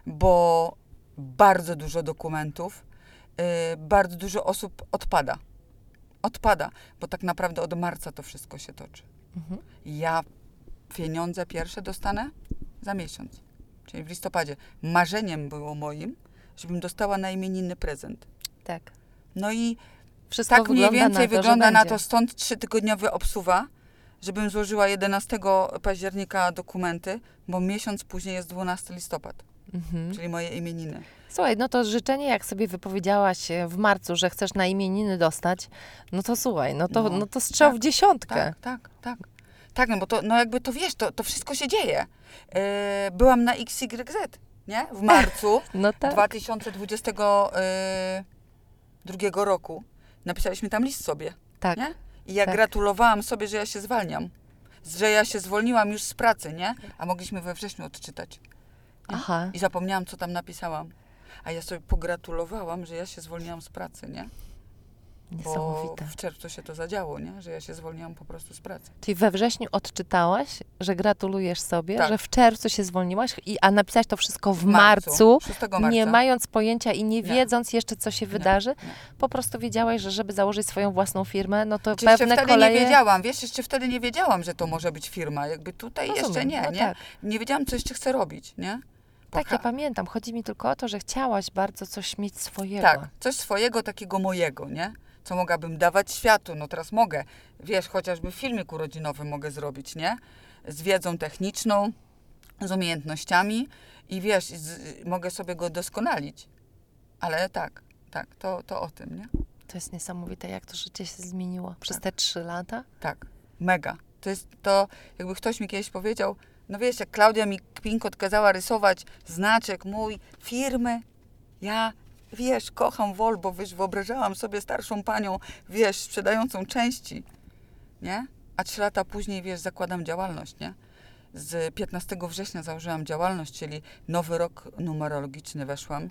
bo bardzo dużo dokumentów, yy, bardzo dużo osób odpada. Odpada, bo tak naprawdę od marca to wszystko się toczy. Mhm. Ja pieniądze pierwsze dostanę za miesiąc, czyli w listopadzie. Marzeniem było moim, żebym dostała na imieniny prezent. Tak. No i Wszystko tak mniej więcej to, wygląda na to, stąd trzytygodniowy obsuwa, żebym złożyła 11 października dokumenty, bo miesiąc później jest 12 listopad, Mhm. czyli moje imieniny. Słuchaj, no to życzenie, jak sobie wypowiedziałaś e, w marcu, że chcesz na imieniny dostać, no to słuchaj, no to, No, no, to strzał tak, w dziesiątkę. Tak, tak, tak. Tak, no bo to, no jakby to wiesz, to, to wszystko się dzieje. Yy, byłam na XYZ, nie? W marcu. No tak. 2022 roku napisaliśmy tam list sobie, tak. nie? I ja Tak. gratulowałam sobie, że ja się zwalniam. Że ja się zwolniłam już z pracy, nie? A mogliśmy we wrześniu odczytać. Aha. I zapomniałam, co tam napisałam. A ja sobie pogratulowałam, że ja się zwolniłam z pracy, nie? Bo Niesamowite. w czerwcu się to zadziało, nie? Że ja się zwolniłam po prostu z pracy. Czyli we wrześniu odczytałaś, że gratulujesz sobie, Tak. że w czerwcu się zwolniłaś, i, a napisałaś to wszystko w, marcu, 6 marca. nie mając pojęcia i nie wiedząc jeszcze, co się wydarzy. Po prostu wiedziałaś, że żeby założyć swoją własną firmę, no to Czy jeszcze pewne wtedy koleje... nie wiedziałam, wiesz, jeszcze wtedy nie wiedziałam, że to może być firma. Jakby tutaj jeszcze Rozumiem, nie, no nie? Tak. Nie wiedziałam, co jeszcze chcę robić, nie? Tak, ja pamiętam. Chodzi mi tylko o to, że chciałaś bardzo coś mieć swojego. Tak, coś swojego, takiego mojego, nie? Co mogłabym dawać światu. No teraz mogę. Wiesz, chociażby filmik urodzinowy mogę zrobić, nie? Z wiedzą techniczną, z umiejętnościami i wiesz, z, mogę sobie go doskonalić. Ale tak, tak, to, to o tym, nie? To jest niesamowite, jak to życie się zmieniło przez Tak. te trzy lata. Tak, mega. To jest to, jakby ktoś mi kiedyś powiedział, no wiesz, jak Klaudia mi Pinkot kazała rysować znaczek mój, firmy, ja, wiesz, kocham Volvo, wiesz, wyobrażałam sobie starszą panią, wiesz, sprzedającą części, nie? A trzy lata później, wiesz, zakładam działalność, nie? Z 15 września założyłam działalność, czyli nowy rok numerologiczny weszłam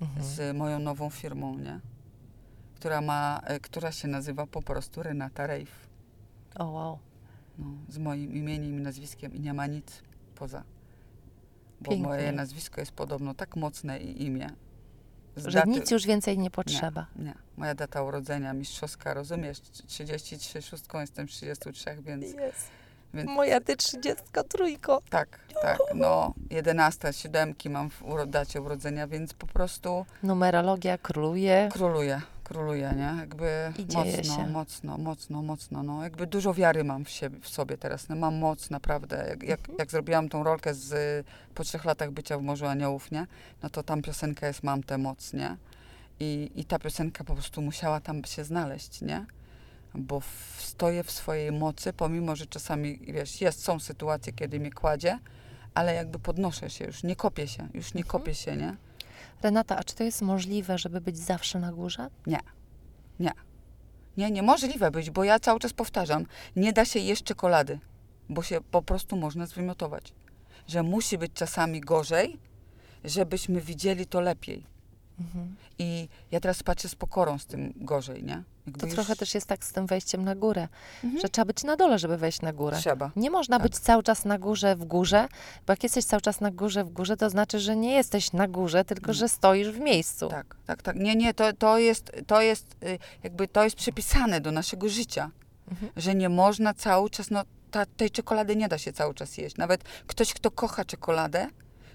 Mhm. z moją nową firmą, nie? Która ma, e, która się nazywa po prostu Renata Rejf. O wow. No, z moim imieniem i nazwiskiem i nie ma nic poza. Bo Pięknie. moje nazwisko jest podobno tak mocne i imię. Z Że nic już więcej nie potrzeba. Nie, nie. Moja data urodzenia mistrzowska, rozumiesz? 33 szóstką, jestem 33, więc, więc Moja ty 33. tak, tak. No, 11 siódemki mam w dacie urodzenia, więc po prostu Numerologia króluje. króluje. Króluje, nie? Jakby I mocno, się. mocno, mocno, mocno, no. Jakby dużo wiary mam w, siebie, w sobie teraz, no. Mam moc, naprawdę. Jak, jak, Mhm. jak zrobiłam tą rolkę z, po trzech latach bycia w Morzu Aniołów, nie? No to tam piosenka jest Mam tę moc, nie? I, I ta piosenka po prostu musiała tam się znaleźć, nie? Bo w, stoję w swojej mocy, pomimo, że czasami, wiesz, jest, są sytuacje, kiedy mnie kładzie, ale jakby podnoszę się już, nie kopię się, już nie Mhm. kopię się, nie? Renata, a czy to jest możliwe, żeby być zawsze na górze? Nie, niemożliwe być, bo ja cały czas powtarzam, nie da się jeść czekolady, bo się po prostu można zwymiotować. Że musi być czasami gorzej, żebyśmy widzieli to lepiej. Mhm. I ja teraz patrzę z pokorą z tym gorzej, nie? Jakby To już trochę też jest tak z tym wejściem na górę, Mhm. że trzeba być na dole, żeby wejść na górę. trzeba. Nie można Tak. być cały czas na górze, w górze, bo jak jesteś cały czas na górze, w górze, to znaczy, że nie jesteś na górze, tylko Nie. że stoisz w miejscu. Tak, tak, tak. Nie, nie, to, to jest, to jest y, jakby to jest przypisane do naszego życia, Mhm. że nie można cały czas, no ta, tej czekolady nie da się cały czas jeść. Nawet ktoś, kto kocha czekoladę,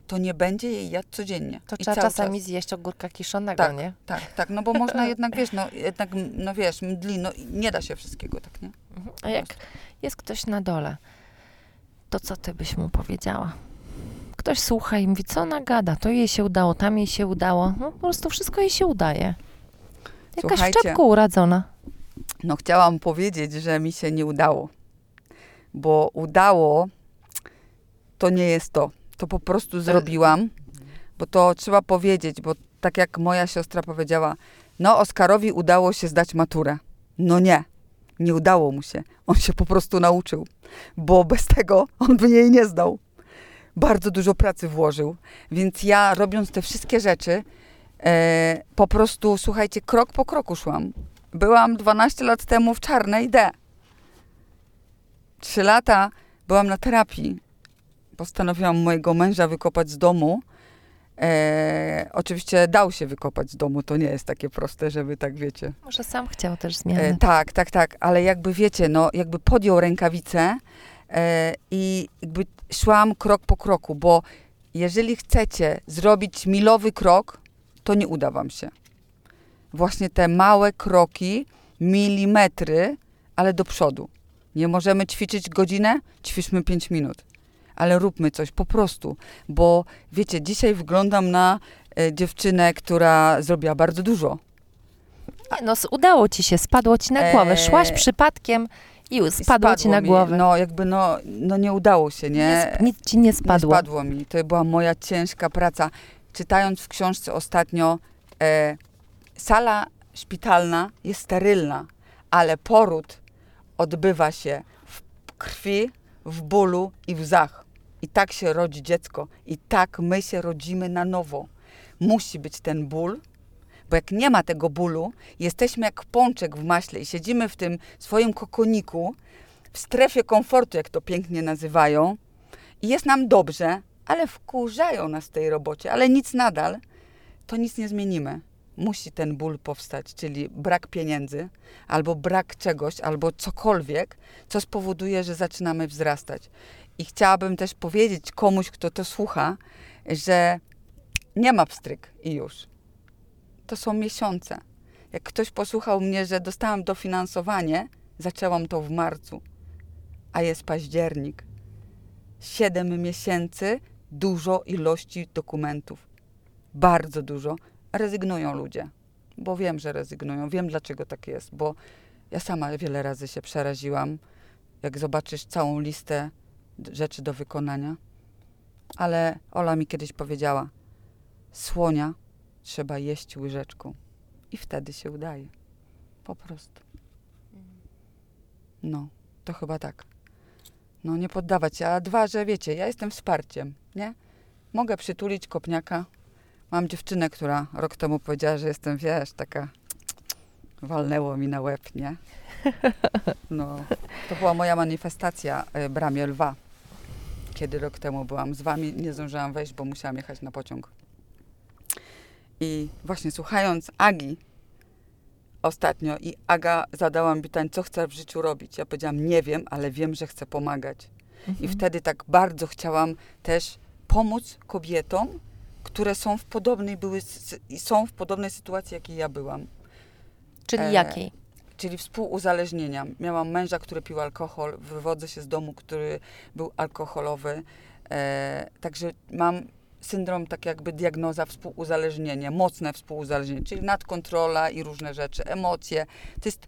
to nie będzie jej jadł codziennie. To I trzeba czasami czas. zjeść ogórka kiszonego, Tak. nie? Tak, tak, no bo można jednak, wiesz, no jednak, no wiesz, mdli, no nie da się wszystkiego, tak, nie? Mhm. A jak jest ktoś na dole, to co ty byś mu powiedziała? Ktoś słucha i mówi, co ona gada, to jej się udało, tam jej się udało. No po prostu wszystko jej się udaje. Jakaś w Słuchajcie. czepku uradzona. No chciałam powiedzieć, że mi się nie udało, bo udało to nie jest to. To po prostu zrobiłam, bo to trzeba powiedzieć, bo tak jak moja siostra powiedziała, no Oskarowi udało się zdać maturę. No nie, nie udało mu się. On się po prostu nauczył, bo bez tego on by jej nie zdał. Bardzo dużo pracy włożył, więc ja robiąc te wszystkie rzeczy, e, po prostu, słuchajcie, krok po kroku szłam. Byłam 12 lat temu w czarnej D. Trzy lata byłam na terapii. Postanowiłam mojego męża wykopać z domu. E, oczywiście dał się wykopać z domu. To nie jest takie proste, żeby tak wiecie. Może sam chciał też E, zmiany. tak, tak, tak, ale jakby wiecie, no jakby podjął rękawice e, i jakby szłam krok po kroku, bo jeżeli chcecie zrobić milowy krok, to nie uda wam się. Właśnie te małe kroki, milimetry, ale do przodu. Nie możemy ćwiczyć godzinę, ćwiczmy 5 minut. Ale róbmy coś po prostu, bo wiecie, dzisiaj wyglądam na e, dziewczynę, która zrobiła bardzo dużo. Nie, no udało ci się, spadło ci na głowę. Szłaś Eee, przypadkiem i spadło ci na mi, głowę. No jakby no, no nie udało się, nie? Nie nic ci nie spadło. Nie spadło mi. To była moja ciężka praca. Czytając w książce ostatnio, e, sala szpitalna jest sterylna, ale poród odbywa się w krwi, w bólu i w łzach. I tak się rodzi dziecko. I tak my się rodzimy na nowo. Musi być ten ból, bo jak nie ma tego bólu, jesteśmy jak pączek w maśle i siedzimy w tym swoim kokoniku, w strefie komfortu, jak to pięknie nazywają, i jest nam dobrze, ale wkurzają nas w tej robocie, ale nic nadal, to nic nie zmienimy. Musi ten ból powstać, czyli brak pieniędzy, albo brak czegoś, albo cokolwiek, co spowoduje, że zaczynamy wzrastać. I chciałabym też powiedzieć komuś, kto to słucha, że nie ma pstryk i już. To są miesiące. Jak ktoś posłuchał mnie, że dostałam dofinansowanie, zaczęłam to w marcu, a jest październik. Siedem miesięcy, dużo ilości dokumentów. Bardzo dużo. Rezygnują ludzie, bo wiem, że rezygnują. Wiem, dlaczego tak jest, bo ja sama wiele razy się przeraziłam, jak zobaczysz całą listę rzeczy do wykonania. Ale Ola mi kiedyś powiedziała, słonia trzeba jeść łyżeczką i wtedy się udaje. Po prostu. No, to chyba tak. No, nie poddawać się. A dwa, że wiecie, ja jestem wsparciem, nie? Mogę przytulić kopniaka. Mam dziewczynę, która rok temu powiedziała, że jestem, wiesz, taka... Walnęło mi na łeb, nie? No, to była moja manifestacja y, Bramie Lwa. Kiedy rok temu byłam z wami, nie zdążyłam wejść, bo musiałam jechać na pociąg. I właśnie słuchając Agi ostatnio i Aga zadała mi pytanie, co chcę w życiu robić. Ja powiedziałam, nie wiem, ale wiem, że chcę pomagać. I Mhm. wtedy tak bardzo chciałam też pomóc kobietom, które są w podobnej, były, są w podobnej sytuacji, jakiej ja byłam. Czyli E, jakiej? czyli współuzależnienia. Miałam męża, który pił alkohol, wywodzę się z domu, który był alkoholowy, e, także mam syndrom, tak jakby diagnoza współuzależnienia, mocne współuzależnienie, czyli nadkontrola i różne rzeczy, emocje. To jest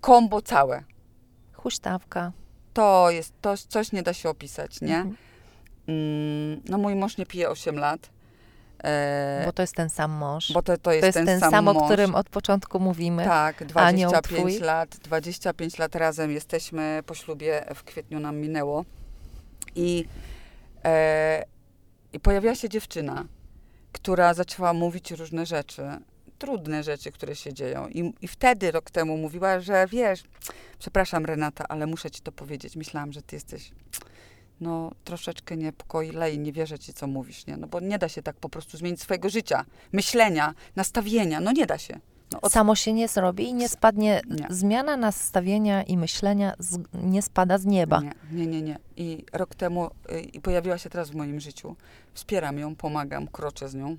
kombo całe. Huśtawka. To jest, to coś nie da się opisać, nie? Mhm. Mm, no mój mąż nie pije 8 lat, Bo to jest ten sam mąż. bo to, to jest to jest ten, ten, sam, sam, o którym od początku mówimy. Tak, Anioł 25 twój? lat, 25 lat razem jesteśmy po ślubie, w kwietniu nam minęło. I, e, I pojawiła się dziewczyna, która zaczęła mówić różne rzeczy, trudne rzeczy, które się dzieją. I, I wtedy rok temu mówiła, że wiesz, przepraszam Renata, ale muszę ci to powiedzieć. Myślałam, że ty jesteś no troszeczkę niepokoile i nie wierzę ci, co mówisz, nie? No bo nie da się tak po prostu zmienić swojego życia, myślenia, nastawienia, no nie da się. No, od- Samo się nie zrobi i nie spadnie. Nie. Zmiana nastawienia i myślenia z, nie spada z nieba. Nie, nie, nie, nie. I rok temu y, i pojawiła się teraz w moim życiu. Wspieram ją, pomagam, kroczę z nią.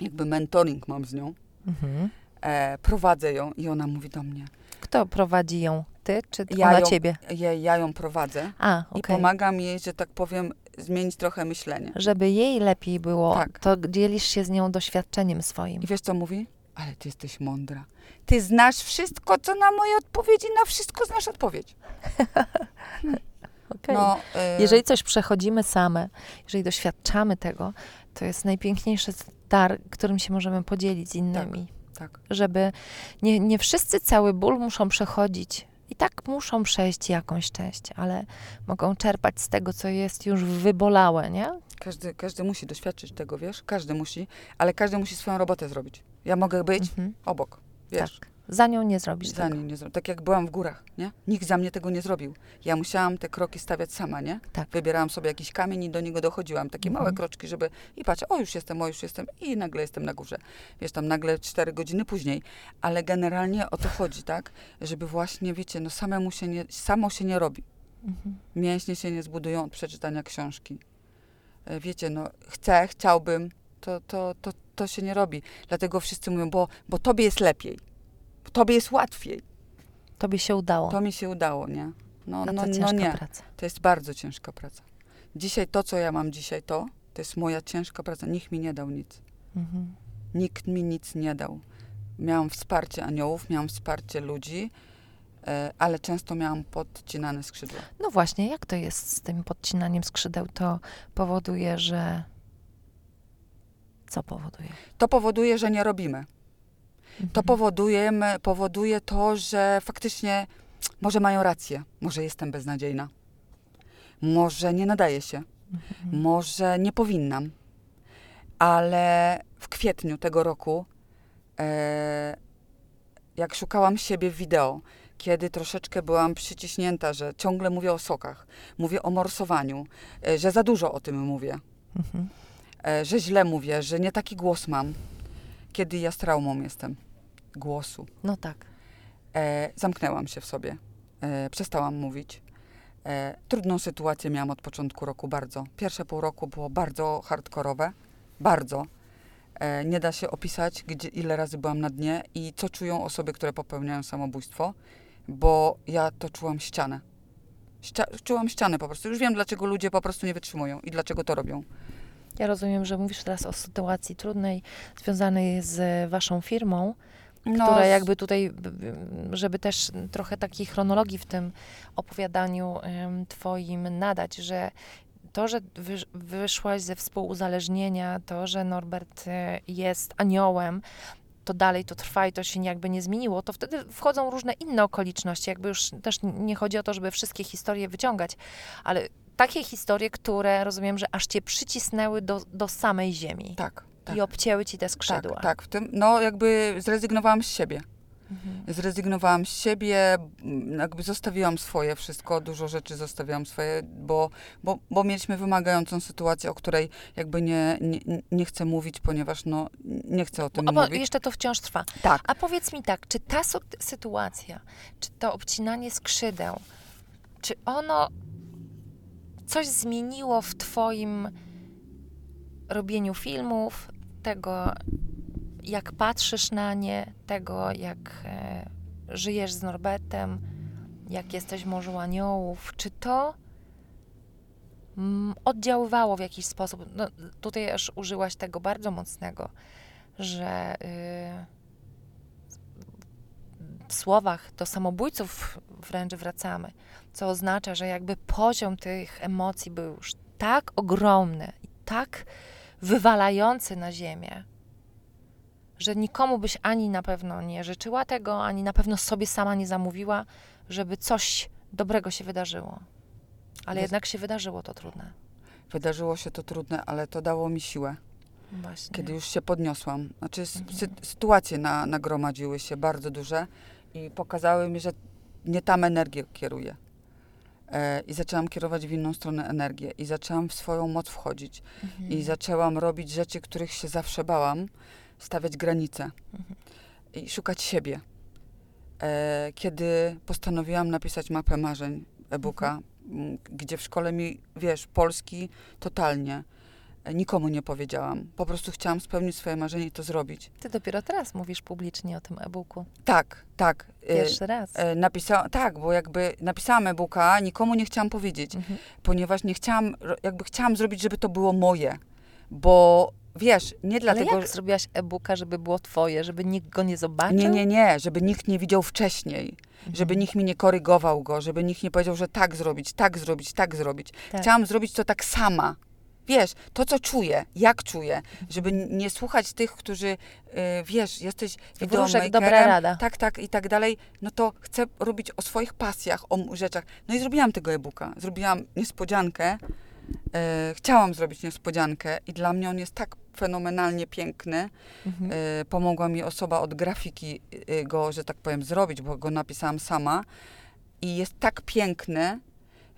Jakby mentoring mam z nią. Mhm. E, prowadzę ją i ona mówi do mnie. Kto prowadzi ją? Ty czy Ja ona ją- ciebie? Ja, ja ją prowadzę A, i okej. pomagam jej, że tak powiem, zmienić trochę myślenie. Żeby jej lepiej było, Tak. to dzielisz się z nią doświadczeniem swoim. I wiesz, co mówi? Ale ty jesteś mądra. Ty znasz wszystko, co na moje odpowiedzi, na wszystko znasz odpowiedź. Okej. No, y, Jeżeli coś przechodzimy same, jeżeli doświadczamy tego, to jest najpiękniejszy dar, którym się możemy podzielić z innymi. tak. Żeby nie, nie wszyscy cały ból muszą przechodzić. I tak muszą przejść jakąś część, ale mogą czerpać z tego, co jest już wybolałe, nie? Każdy, każdy musi doświadczyć tego, wiesz? Każdy musi, ale każdy musi swoją robotę zrobić. Ja mogę być Mhm. obok, wiesz? Tak. Za nią nie zrobisz Za tego. nie zrobię. Tak jak byłam w górach, nie? Nikt za mnie tego nie zrobił. Ja musiałam te kroki stawiać sama, nie? Tak. Wybierałam sobie jakiś kamień i do niego dochodziłam. Takie Mhm. małe kroczki, żeby... I patrz, o już jestem, o już jestem i nagle jestem na górze. Wiesz, tam nagle cztery godziny później. Ale generalnie o to chodzi, tak? Żeby właśnie, wiecie, no samemu się nie... Samo się nie robi. Mhm. Mięśnie się nie zbudują od przeczytania książki. E, Wiecie, no chcę, chciałbym, to, to, to, to się nie robi. Dlatego wszyscy mówią, bo, bo tobie jest lepiej. Tobie jest łatwiej. Tobie się udało. To mi się udało, nie? No, to no, no ciężka nie. praca. To jest bardzo ciężka praca. Dzisiaj to, co ja mam dzisiaj, to, to jest moja ciężka praca. Nikt mi nie dał nic. Mhm. Nikt mi nic nie dał. Miałam wsparcie aniołów, miałam wsparcie ludzi, e, ale często miałam podcinane skrzydła. No właśnie, jak to jest z tym podcinaniem skrzydeł? To powoduje, że. Co powoduje? To powoduje, że nie robimy. To powoduje, powoduje to, że faktycznie może mają rację. Może jestem beznadziejna. Może nie nadaje się. Mhm. Może nie powinnam. Ale w kwietniu tego roku, e, jak szukałam siebie w wideo, kiedy troszeczkę byłam przyciśnięta, że ciągle mówię o sokach, mówię o morsowaniu, e, że za dużo o tym mówię, Mhm. e, że źle mówię, że nie taki głos mam, kiedy ja z traumą jestem głosu. No tak. E, zamknęłam się w sobie. E, przestałam mówić. E, trudną sytuację miałam od początku roku bardzo. Pierwsze pół roku było bardzo hardkorowe. Bardzo. E, nie da się opisać, gdzie, ile razy byłam na dnie i co czują osoby, które popełniają samobójstwo, bo ja to czułam ścianę. Ścia- czułam ścianę po prostu. Już wiem, dlaczego ludzie po prostu nie wytrzymują i dlaczego to robią. Ja rozumiem, że mówisz teraz o sytuacji trudnej związanej z waszą firmą, No, która jakby tutaj, żeby też trochę takiej chronologii w tym opowiadaniu twoim nadać, że to, że wysz, wyszłaś ze współuzależnienia, to, że Norbert e, jest aniołem, to dalej to trwa i to się jakby nie zmieniło, to wtedy wchodzą różne inne okoliczności. Jakby już też nie chodzi o to, żeby wszystkie historie wyciągać, ale takie historie, które rozumiem, że aż cię przycisnęły do, do samej ziemi Tak, tak. i obcięły ci te skrzydła. Tak, tak. W tym, no jakby zrezygnowałam z siebie. Mhm. Zrezygnowałam z siebie, m, jakby zostawiłam swoje wszystko, dużo rzeczy zostawiłam swoje, bo, bo, bo mieliśmy wymagającą sytuację, o której jakby nie, nie, nie chcę mówić, ponieważ no, nie chcę o tym bo mówić. jeszcze to wciąż trwa. Tak. A powiedz mi tak, czy ta sytuacja, czy to obcinanie skrzydeł, czy ono coś zmieniło w twoim robieniu filmów, tego, jak patrzysz na nie, tego jak e, żyjesz z Norbertem, jak jesteś Morzu Aniołów, czy to mm, oddziaływało w jakiś sposób? No, tutaj aż użyłaś tego bardzo mocnego, że y, w słowach do samobójców wręcz wracamy, co oznacza, że jakby poziom tych emocji był już tak ogromny i tak wywalający na ziemię, że nikomu byś ani na pewno nie życzyła tego, ani na pewno sobie sama nie zamówiła, żeby coś dobrego się wydarzyło. Ale Jest- jednak się wydarzyło to trudne. Wydarzyło się to trudne, ale to dało mi siłę, Właśnie. kiedy już się podniosłam. Znaczy s- Mhm. sy- sytuacje na, nagromadziły się bardzo duże i pokazały mi, że nie tam energię kieruję. E, I zaczęłam kierować w inną stronę energię i zaczęłam w swoją moc wchodzić. Mhm. I zaczęłam robić rzeczy, których się zawsze bałam, stawiać granice Mhm. i szukać siebie. E, kiedy postanowiłam napisać mapę marzeń e-booka, m, gdzie w szkole mi, wiesz, polski totalnie, nikomu nie powiedziałam. Po prostu chciałam spełnić swoje marzenie i to zrobić. Ty dopiero teraz mówisz publicznie o tym e-booku. Tak, tak. e, Pierwszy raz. e, napisałam, tak, bo jakby napisałam e-booka, nikomu nie chciałam powiedzieć. Mhm. ponieważ nie chciałam, jakby chciałam zrobić, żeby to było moje. Bo wiesz, nie Ale dlatego. jak zrobiłaś e-booka, żeby było twoje, żeby nikt go nie zobaczył? Nie, nie, nie, żeby nikt nie widział wcześniej, Mhm. żeby nikt mi nie korygował go, żeby nikt nie powiedział, że tak zrobić, tak zrobić, tak zrobić. Tak. Chciałam zrobić to tak sama. Wiesz, to co czuję, jak czuję, żeby nie słuchać tych, którzy, y, wiesz, jesteś Wróżek, dobra rada. tak, tak i tak dalej, no to chcę robić o swoich pasjach, o rzeczach. No i zrobiłam tego e-booka. Zrobiłam niespodziankę. E, chciałam zrobić niespodziankę i dla mnie on jest tak fenomenalnie piękny. Mhm. E, pomogła mi osoba od grafiki e, go, że tak powiem, zrobić, bo go napisałam sama. I jest tak piękny,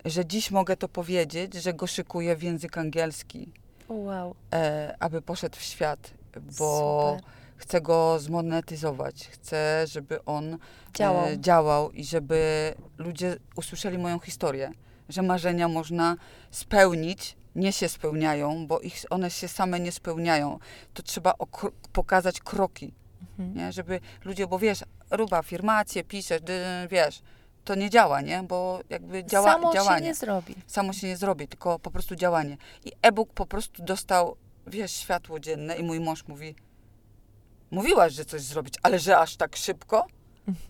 że dziś mogę to powiedzieć, że go szykuję w język angielski, Wow. e, aby poszedł w świat, bo Super. chcę go zmonetyzować. Chcę, żeby on Działał. e, działał i żeby ludzie usłyszeli moją historię, że marzenia można spełnić, nie się spełniają, bo ich, one się same nie spełniają. To trzeba pokazać kroki, Mhm. nie? żeby ludzie, bo wiesz, rób afirmacje, piszesz, wiesz, to nie działa, nie? Bo jakby działa, Samo działanie. się nie zrobi. Samo się nie zrobi, tylko po prostu działanie. I e-book po prostu dostał, wiesz, światło dzienne i mój mąż mówi, mówiłaś, że coś zrobić, ale że aż tak szybko?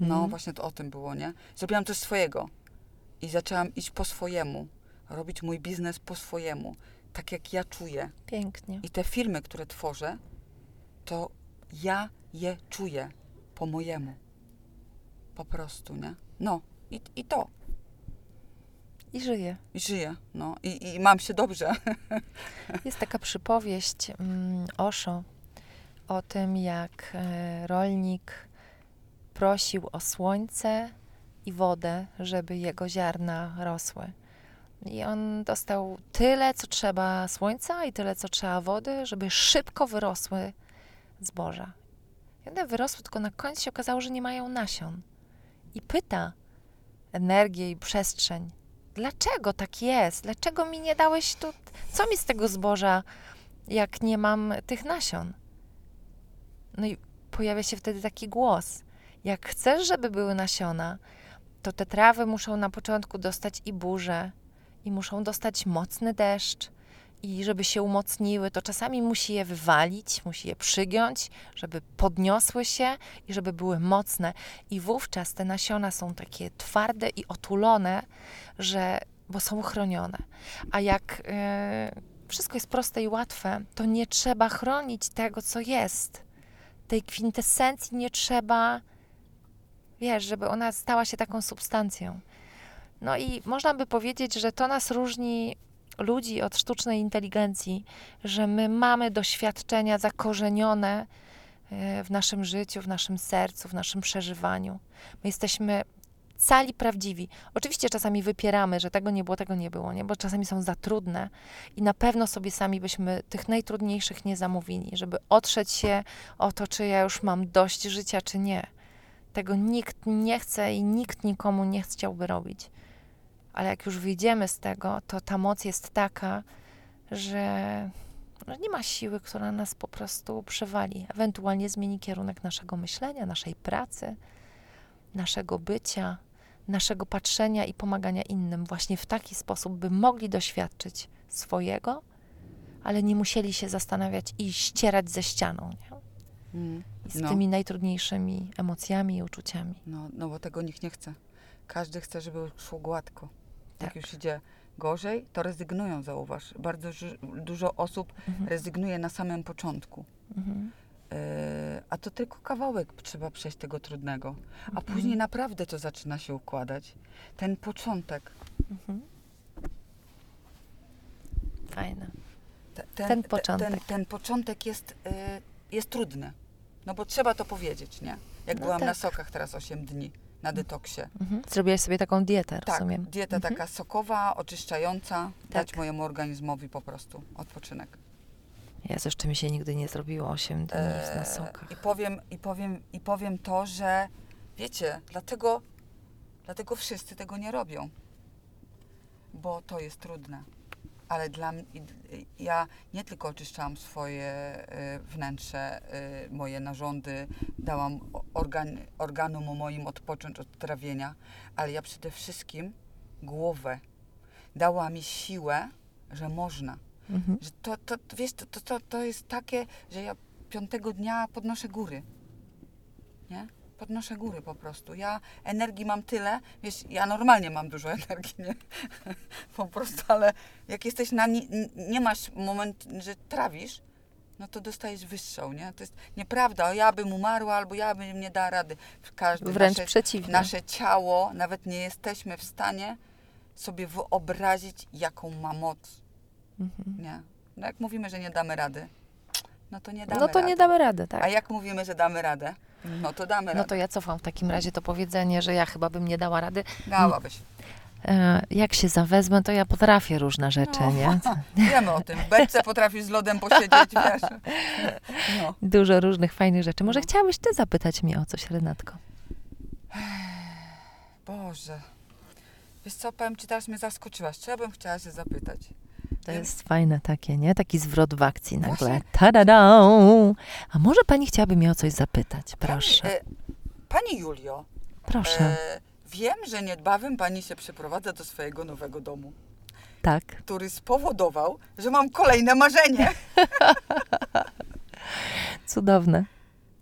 No, Mhm. właśnie to o tym było, nie? Zrobiłam coś swojego i zaczęłam iść po swojemu, robić mój biznes po swojemu, tak jak ja czuję. Pięknie. I te filmy, które tworzę, to ja je czuję po mojemu. Po prostu, nie? No, i, i to. I żyje. I żyję, no. I, I mam się dobrze. Jest taka przypowieść mm, Osho o tym, jak e, rolnik prosił o słońce i wodę, żeby jego ziarna rosły. I on dostał tyle, co trzeba słońca i tyle, co trzeba wody, żeby szybko wyrosły zboża. I one wyrosły, tylko na końcu się okazało, że nie mają nasion. I pyta energię i przestrzeń, dlaczego tak jest? Dlaczego mi nie dałeś tu co mi z tego zboża, jak nie mam tych nasion? No i pojawia się wtedy taki głos. Jak chcesz, żeby były nasiona, to te trawy muszą na początku dostać i burzę, i muszą dostać mocny deszcz, i żeby się umocniły, to czasami musi je wywalić, musi je przygiąć, żeby podniosły się i żeby były mocne. I wówczas te nasiona są takie twarde i otulone, że, bo są chronione. A jak e, wszystko jest proste i łatwe, to nie trzeba chronić tego, co jest. Tej kwintesencji nie trzeba, wiesz, żeby ona stała się taką substancją. No i można by powiedzieć, że to nas różni ludzi od sztucznej inteligencji, że my mamy doświadczenia zakorzenione e, w naszym życiu, w naszym sercu, w naszym przeżywaniu. My jesteśmy cali prawdziwi. Oczywiście czasami wypieramy, że tego nie było, tego nie było, nie? bo czasami są za trudne i na pewno sobie sami byśmy tych najtrudniejszych nie zamówili, żeby otrzeć się o to, czy ja już mam dość życia, czy nie. Tego nikt nie chce i nikt nikomu nie chciałby robić. Ale jak już wyjdziemy z tego, to ta moc jest taka, że nie ma siły, która nas po prostu przewali. Ewentualnie zmieni kierunek naszego myślenia, naszej pracy, naszego bycia, naszego patrzenia i pomagania innym właśnie w taki sposób, by mogli doświadczyć swojego, ale nie musieli się zastanawiać i ścierać ze ścianą. Nie? Mm. Z No. tymi najtrudniejszymi emocjami i uczuciami. No, no bo tego nikt nie chce. Każdy chce, żeby szło gładko. Tak. Jak już idzie gorzej, to rezygnują, zauważ. Bardzo dużo osób Mhm. rezygnuje na samym początku. Mhm. Yy, a to tylko kawałek trzeba przejść tego trudnego. A Mhm. później naprawdę to zaczyna się układać. Ten początek. Mhm. Fajne. te- Ten te- początek. Ten, ten początek jest, yy, jest trudny. No bo trzeba to powiedzieć, nie? Jak No byłam na tak. sokach teraz 8 dni, na detoksie. Mhm. Zrobiłaś sobie taką dietę, Tak, rozumiem. dieta Mhm. taka sokowa, oczyszczająca, dać Tak. mojemu organizmowi po prostu odpoczynek. Jezu, jeszcze mi się nigdy nie zrobiło 8 dni na Eee, sokach. I powiem, i, powiem, I powiem to, że wiecie, dlatego, dlatego wszyscy tego nie robią, bo to jest trudne. Ale dla mnie, ja nie tylko oczyszczałam swoje y, wnętrze, y, moje narządy, dałam organ, organom moim odpocząć od trawienia, ale ja przede wszystkim głowę. Dała mi siłę, że można Mhm. że to, to wiesz, to, to, to, to jest takie, że ja piątego dnia podnoszę góry. Nie? Podnoszę góry po prostu. Ja energii mam tyle, wiesz, ja normalnie mam dużo energii, nie? po prostu, ale jak jesteś na, nie, nie masz moment, że trawisz, no to dostajesz wyższą, nie? To jest nieprawda, o ja bym umarła albo ja bym nie dała rady. Każdy, Wręcz nasze, przeciwnie. nasze ciało, nawet nie jesteśmy w stanie sobie wyobrazić, jaką ma moc. Mhm. Nie. No jak mówimy, że nie damy rady, no to nie damy No to rady. nie damy rady, tak. A jak mówimy, że damy radę, no to damy No radę. to ja cofam w takim razie to powiedzenie, że ja chyba bym nie dała rady. Dałabyś. E, jak się zawezmę, to ja potrafię różne rzeczy, No. nie? Wiemy o tym. W beczce potrafisz z lodem posiedzieć, wiesz. No. Dużo różnych fajnych rzeczy. Może No. chciałabyś ty zapytać mnie o coś, Renatko? Boże. Wiesz co, powiem ci, teraz mnie zaskoczyłaś. Ja bym chciała się zapytać? To jest fajne takie, nie? Taki zwrot w akcji nagle. Ta-da-da! A może pani chciałaby mnie o coś zapytać? Proszę, Pani, e, pani Julio, proszę. e, wiem, że niedbawem pani się przeprowadza do swojego nowego domu, Tak. który spowodował, że mam kolejne marzenie. Cudowne.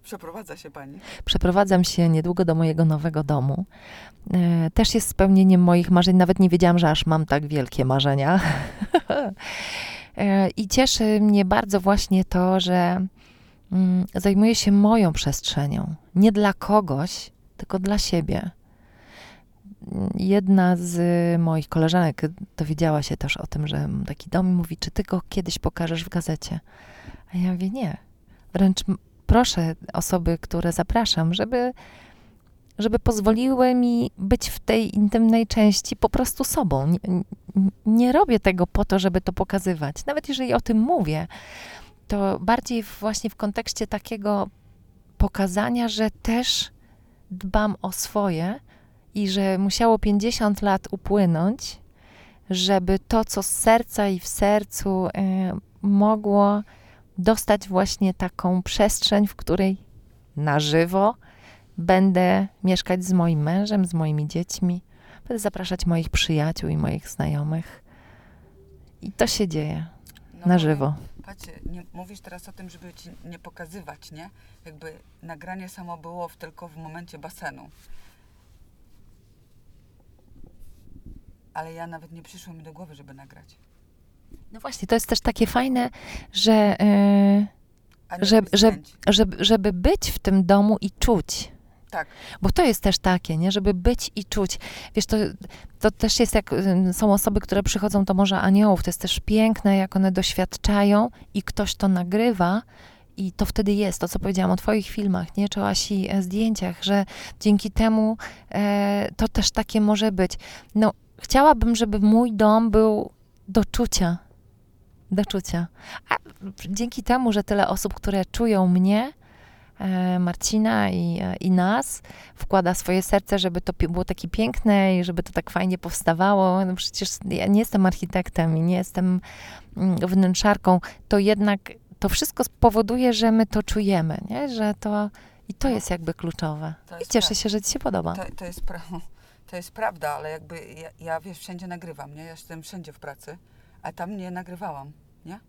Przeprowadza się pani. Przeprowadzam się niedługo do mojego nowego domu. E, też jest spełnieniem moich marzeń. Nawet nie wiedziałam, że aż mam tak wielkie marzenia. e, I cieszy mnie bardzo właśnie to, że mm, zajmuję się moją przestrzenią. Nie dla kogoś, tylko dla siebie. Jedna z moich koleżanek dowiedziała się też o tym, że taki dom i mówi, czy ty go kiedyś pokażesz w gazecie? A ja mówię, nie. Wręcz proszę osoby, które zapraszam, żeby, żeby pozwoliły mi być w tej intymnej części po prostu sobą. Nie, nie- robię tego po to, żeby to pokazywać. Nawet jeżeli o tym mówię, to bardziej właśnie w kontekście takiego pokazania, że też dbam o swoje i że musiało 50 lat upłynąć, żeby to, co z serca i w sercu e, mogło dostać właśnie taką przestrzeń, w której na żywo będę mieszkać z moim mężem, z moimi dziećmi, będę zapraszać moich przyjaciół i moich znajomych. I to się dzieje No na żywo. Patrzcie, nie, mówisz teraz o tym, żeby ci nie pokazywać, nie? Jakby nagranie samo było w, tylko w momencie basenu. Ale ja nawet nie przyszło mi do głowy, żeby nagrać. No właśnie, to jest też takie fajne, że, e, A nie Że- robić że- zdjęć. żeby, żeby być w tym domu i czuć. Tak. Bo to jest też takie, nie? Żeby być i czuć. Wiesz, to, to też jest jak ym, są osoby, które przychodzą do Morza Aniołów. To jest też piękne, jak one doświadczają i ktoś to nagrywa. I to wtedy jest, to co powiedziałam o twoich filmach, nie? Czy o Asi e, zdjęciach, że dzięki temu e, to też takie może być. No, chciałabym, żeby mój dom był do czucia. Do czucia. A dzięki temu, że tyle osób, które czują mnie, e, Marcina i, e, i nas, wkłada swoje serce, żeby to było takie piękne i żeby to tak fajnie powstawało. No przecież ja nie jestem architektem i nie jestem mm, wnętrzarką, to jednak to wszystko spowoduje, że my to czujemy, nie? że to i to jest jakby kluczowe. To I jest cieszę prawda. się, że ci się podoba. To, to, jest pra- to jest prawda, ale jakby ja, ja wiesz, wszędzie nagrywam, nie? Ja jestem wszędzie w pracy, a tam nie nagrywałam, nie?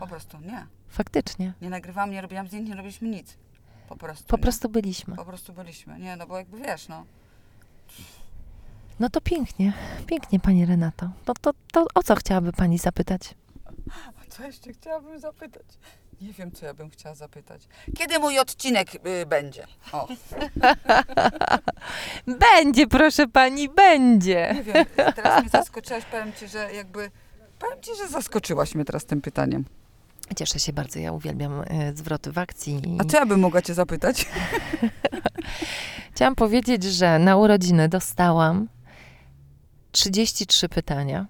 Po prostu nie. Faktycznie. Nie nagrywałam, nie robiłam zdjęć, nie robiliśmy nic. Po prostu. Po nie? prostu byliśmy. Po prostu byliśmy. Nie, no bo jakby wiesz, no. No to pięknie, pięknie pani Renato. No to, to o co chciałaby pani zapytać? A co jeszcze chciałabym zapytać? Nie wiem, co ja bym chciała zapytać. Kiedy mój odcinek y, będzie? O, Będzie, proszę pani, będzie. nie wiem, teraz mnie zaskoczyłaś, powiem ci, że jakby... Powiem ci, że zaskoczyłaś mnie teraz tym pytaniem. Cieszę się bardzo, ja uwielbiam e, zwroty w akcji. A co ja bym mogła cię zapytać? Chciałam powiedzieć, że na urodziny dostałam 33 pytania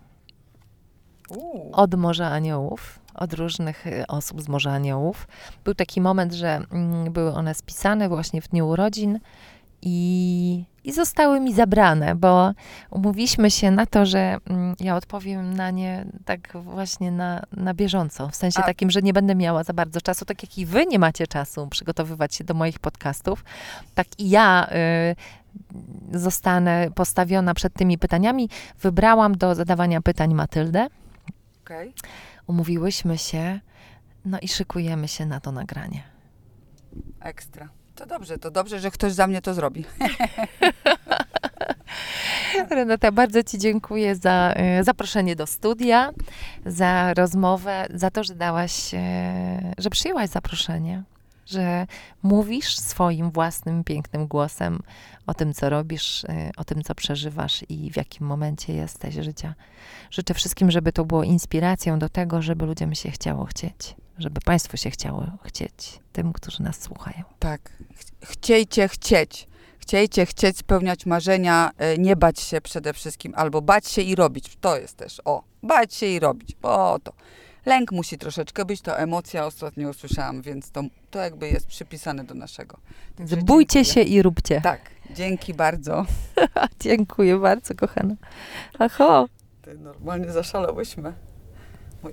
od Morza Aniołów, od różnych e, osób z Morza Aniołów. Był taki moment, że mm, były one spisane właśnie w dniu urodzin i, i zostały mi zabrane, bo umówiliśmy się na to, że mm, ja odpowiem na nie tak właśnie na, na bieżąco, w sensie A- takim, że nie będę miała za bardzo czasu, tak jak i wy nie macie czasu przygotowywać się do moich podcastów, tak i ja y, zostanę postawiona przed tymi pytaniami. Wybrałam do zadawania pytań Matyldę. Okej. Umówiłyśmy się, no i szykujemy się na to nagranie. Ekstra. To dobrze, to dobrze, że ktoś za mnie to zrobi. Renata, bardzo Ci dziękuję za e, zaproszenie do studia, za rozmowę, za to, że dałaś, e, że przyjęłaś zaproszenie, że mówisz swoim własnym, pięknym głosem o tym, co robisz, e, o tym, co przeżywasz i w jakim momencie jesteś życia. Życzę wszystkim, żeby to było inspiracją do tego, żeby ludziom się chciało chcieć, żeby Państwu się chciało chcieć, tym, którzy nas słuchają. Tak. Ch- Chciejcie chcieć. Chciejcie chcieć spełniać marzenia, e, nie bać się przede wszystkim, albo bać się i robić. To jest też, o, bać się i robić, bo to. Lęk musi troszeczkę być, to emocja ostatnio usłyszałam, więc to, to jakby jest przypisane do naszego. Także Bójcie dziękuję. się i róbcie. Tak, dzięki bardzo. Dziękuję bardzo, kochana. Aho. Ty, normalnie zaszalałyśmy.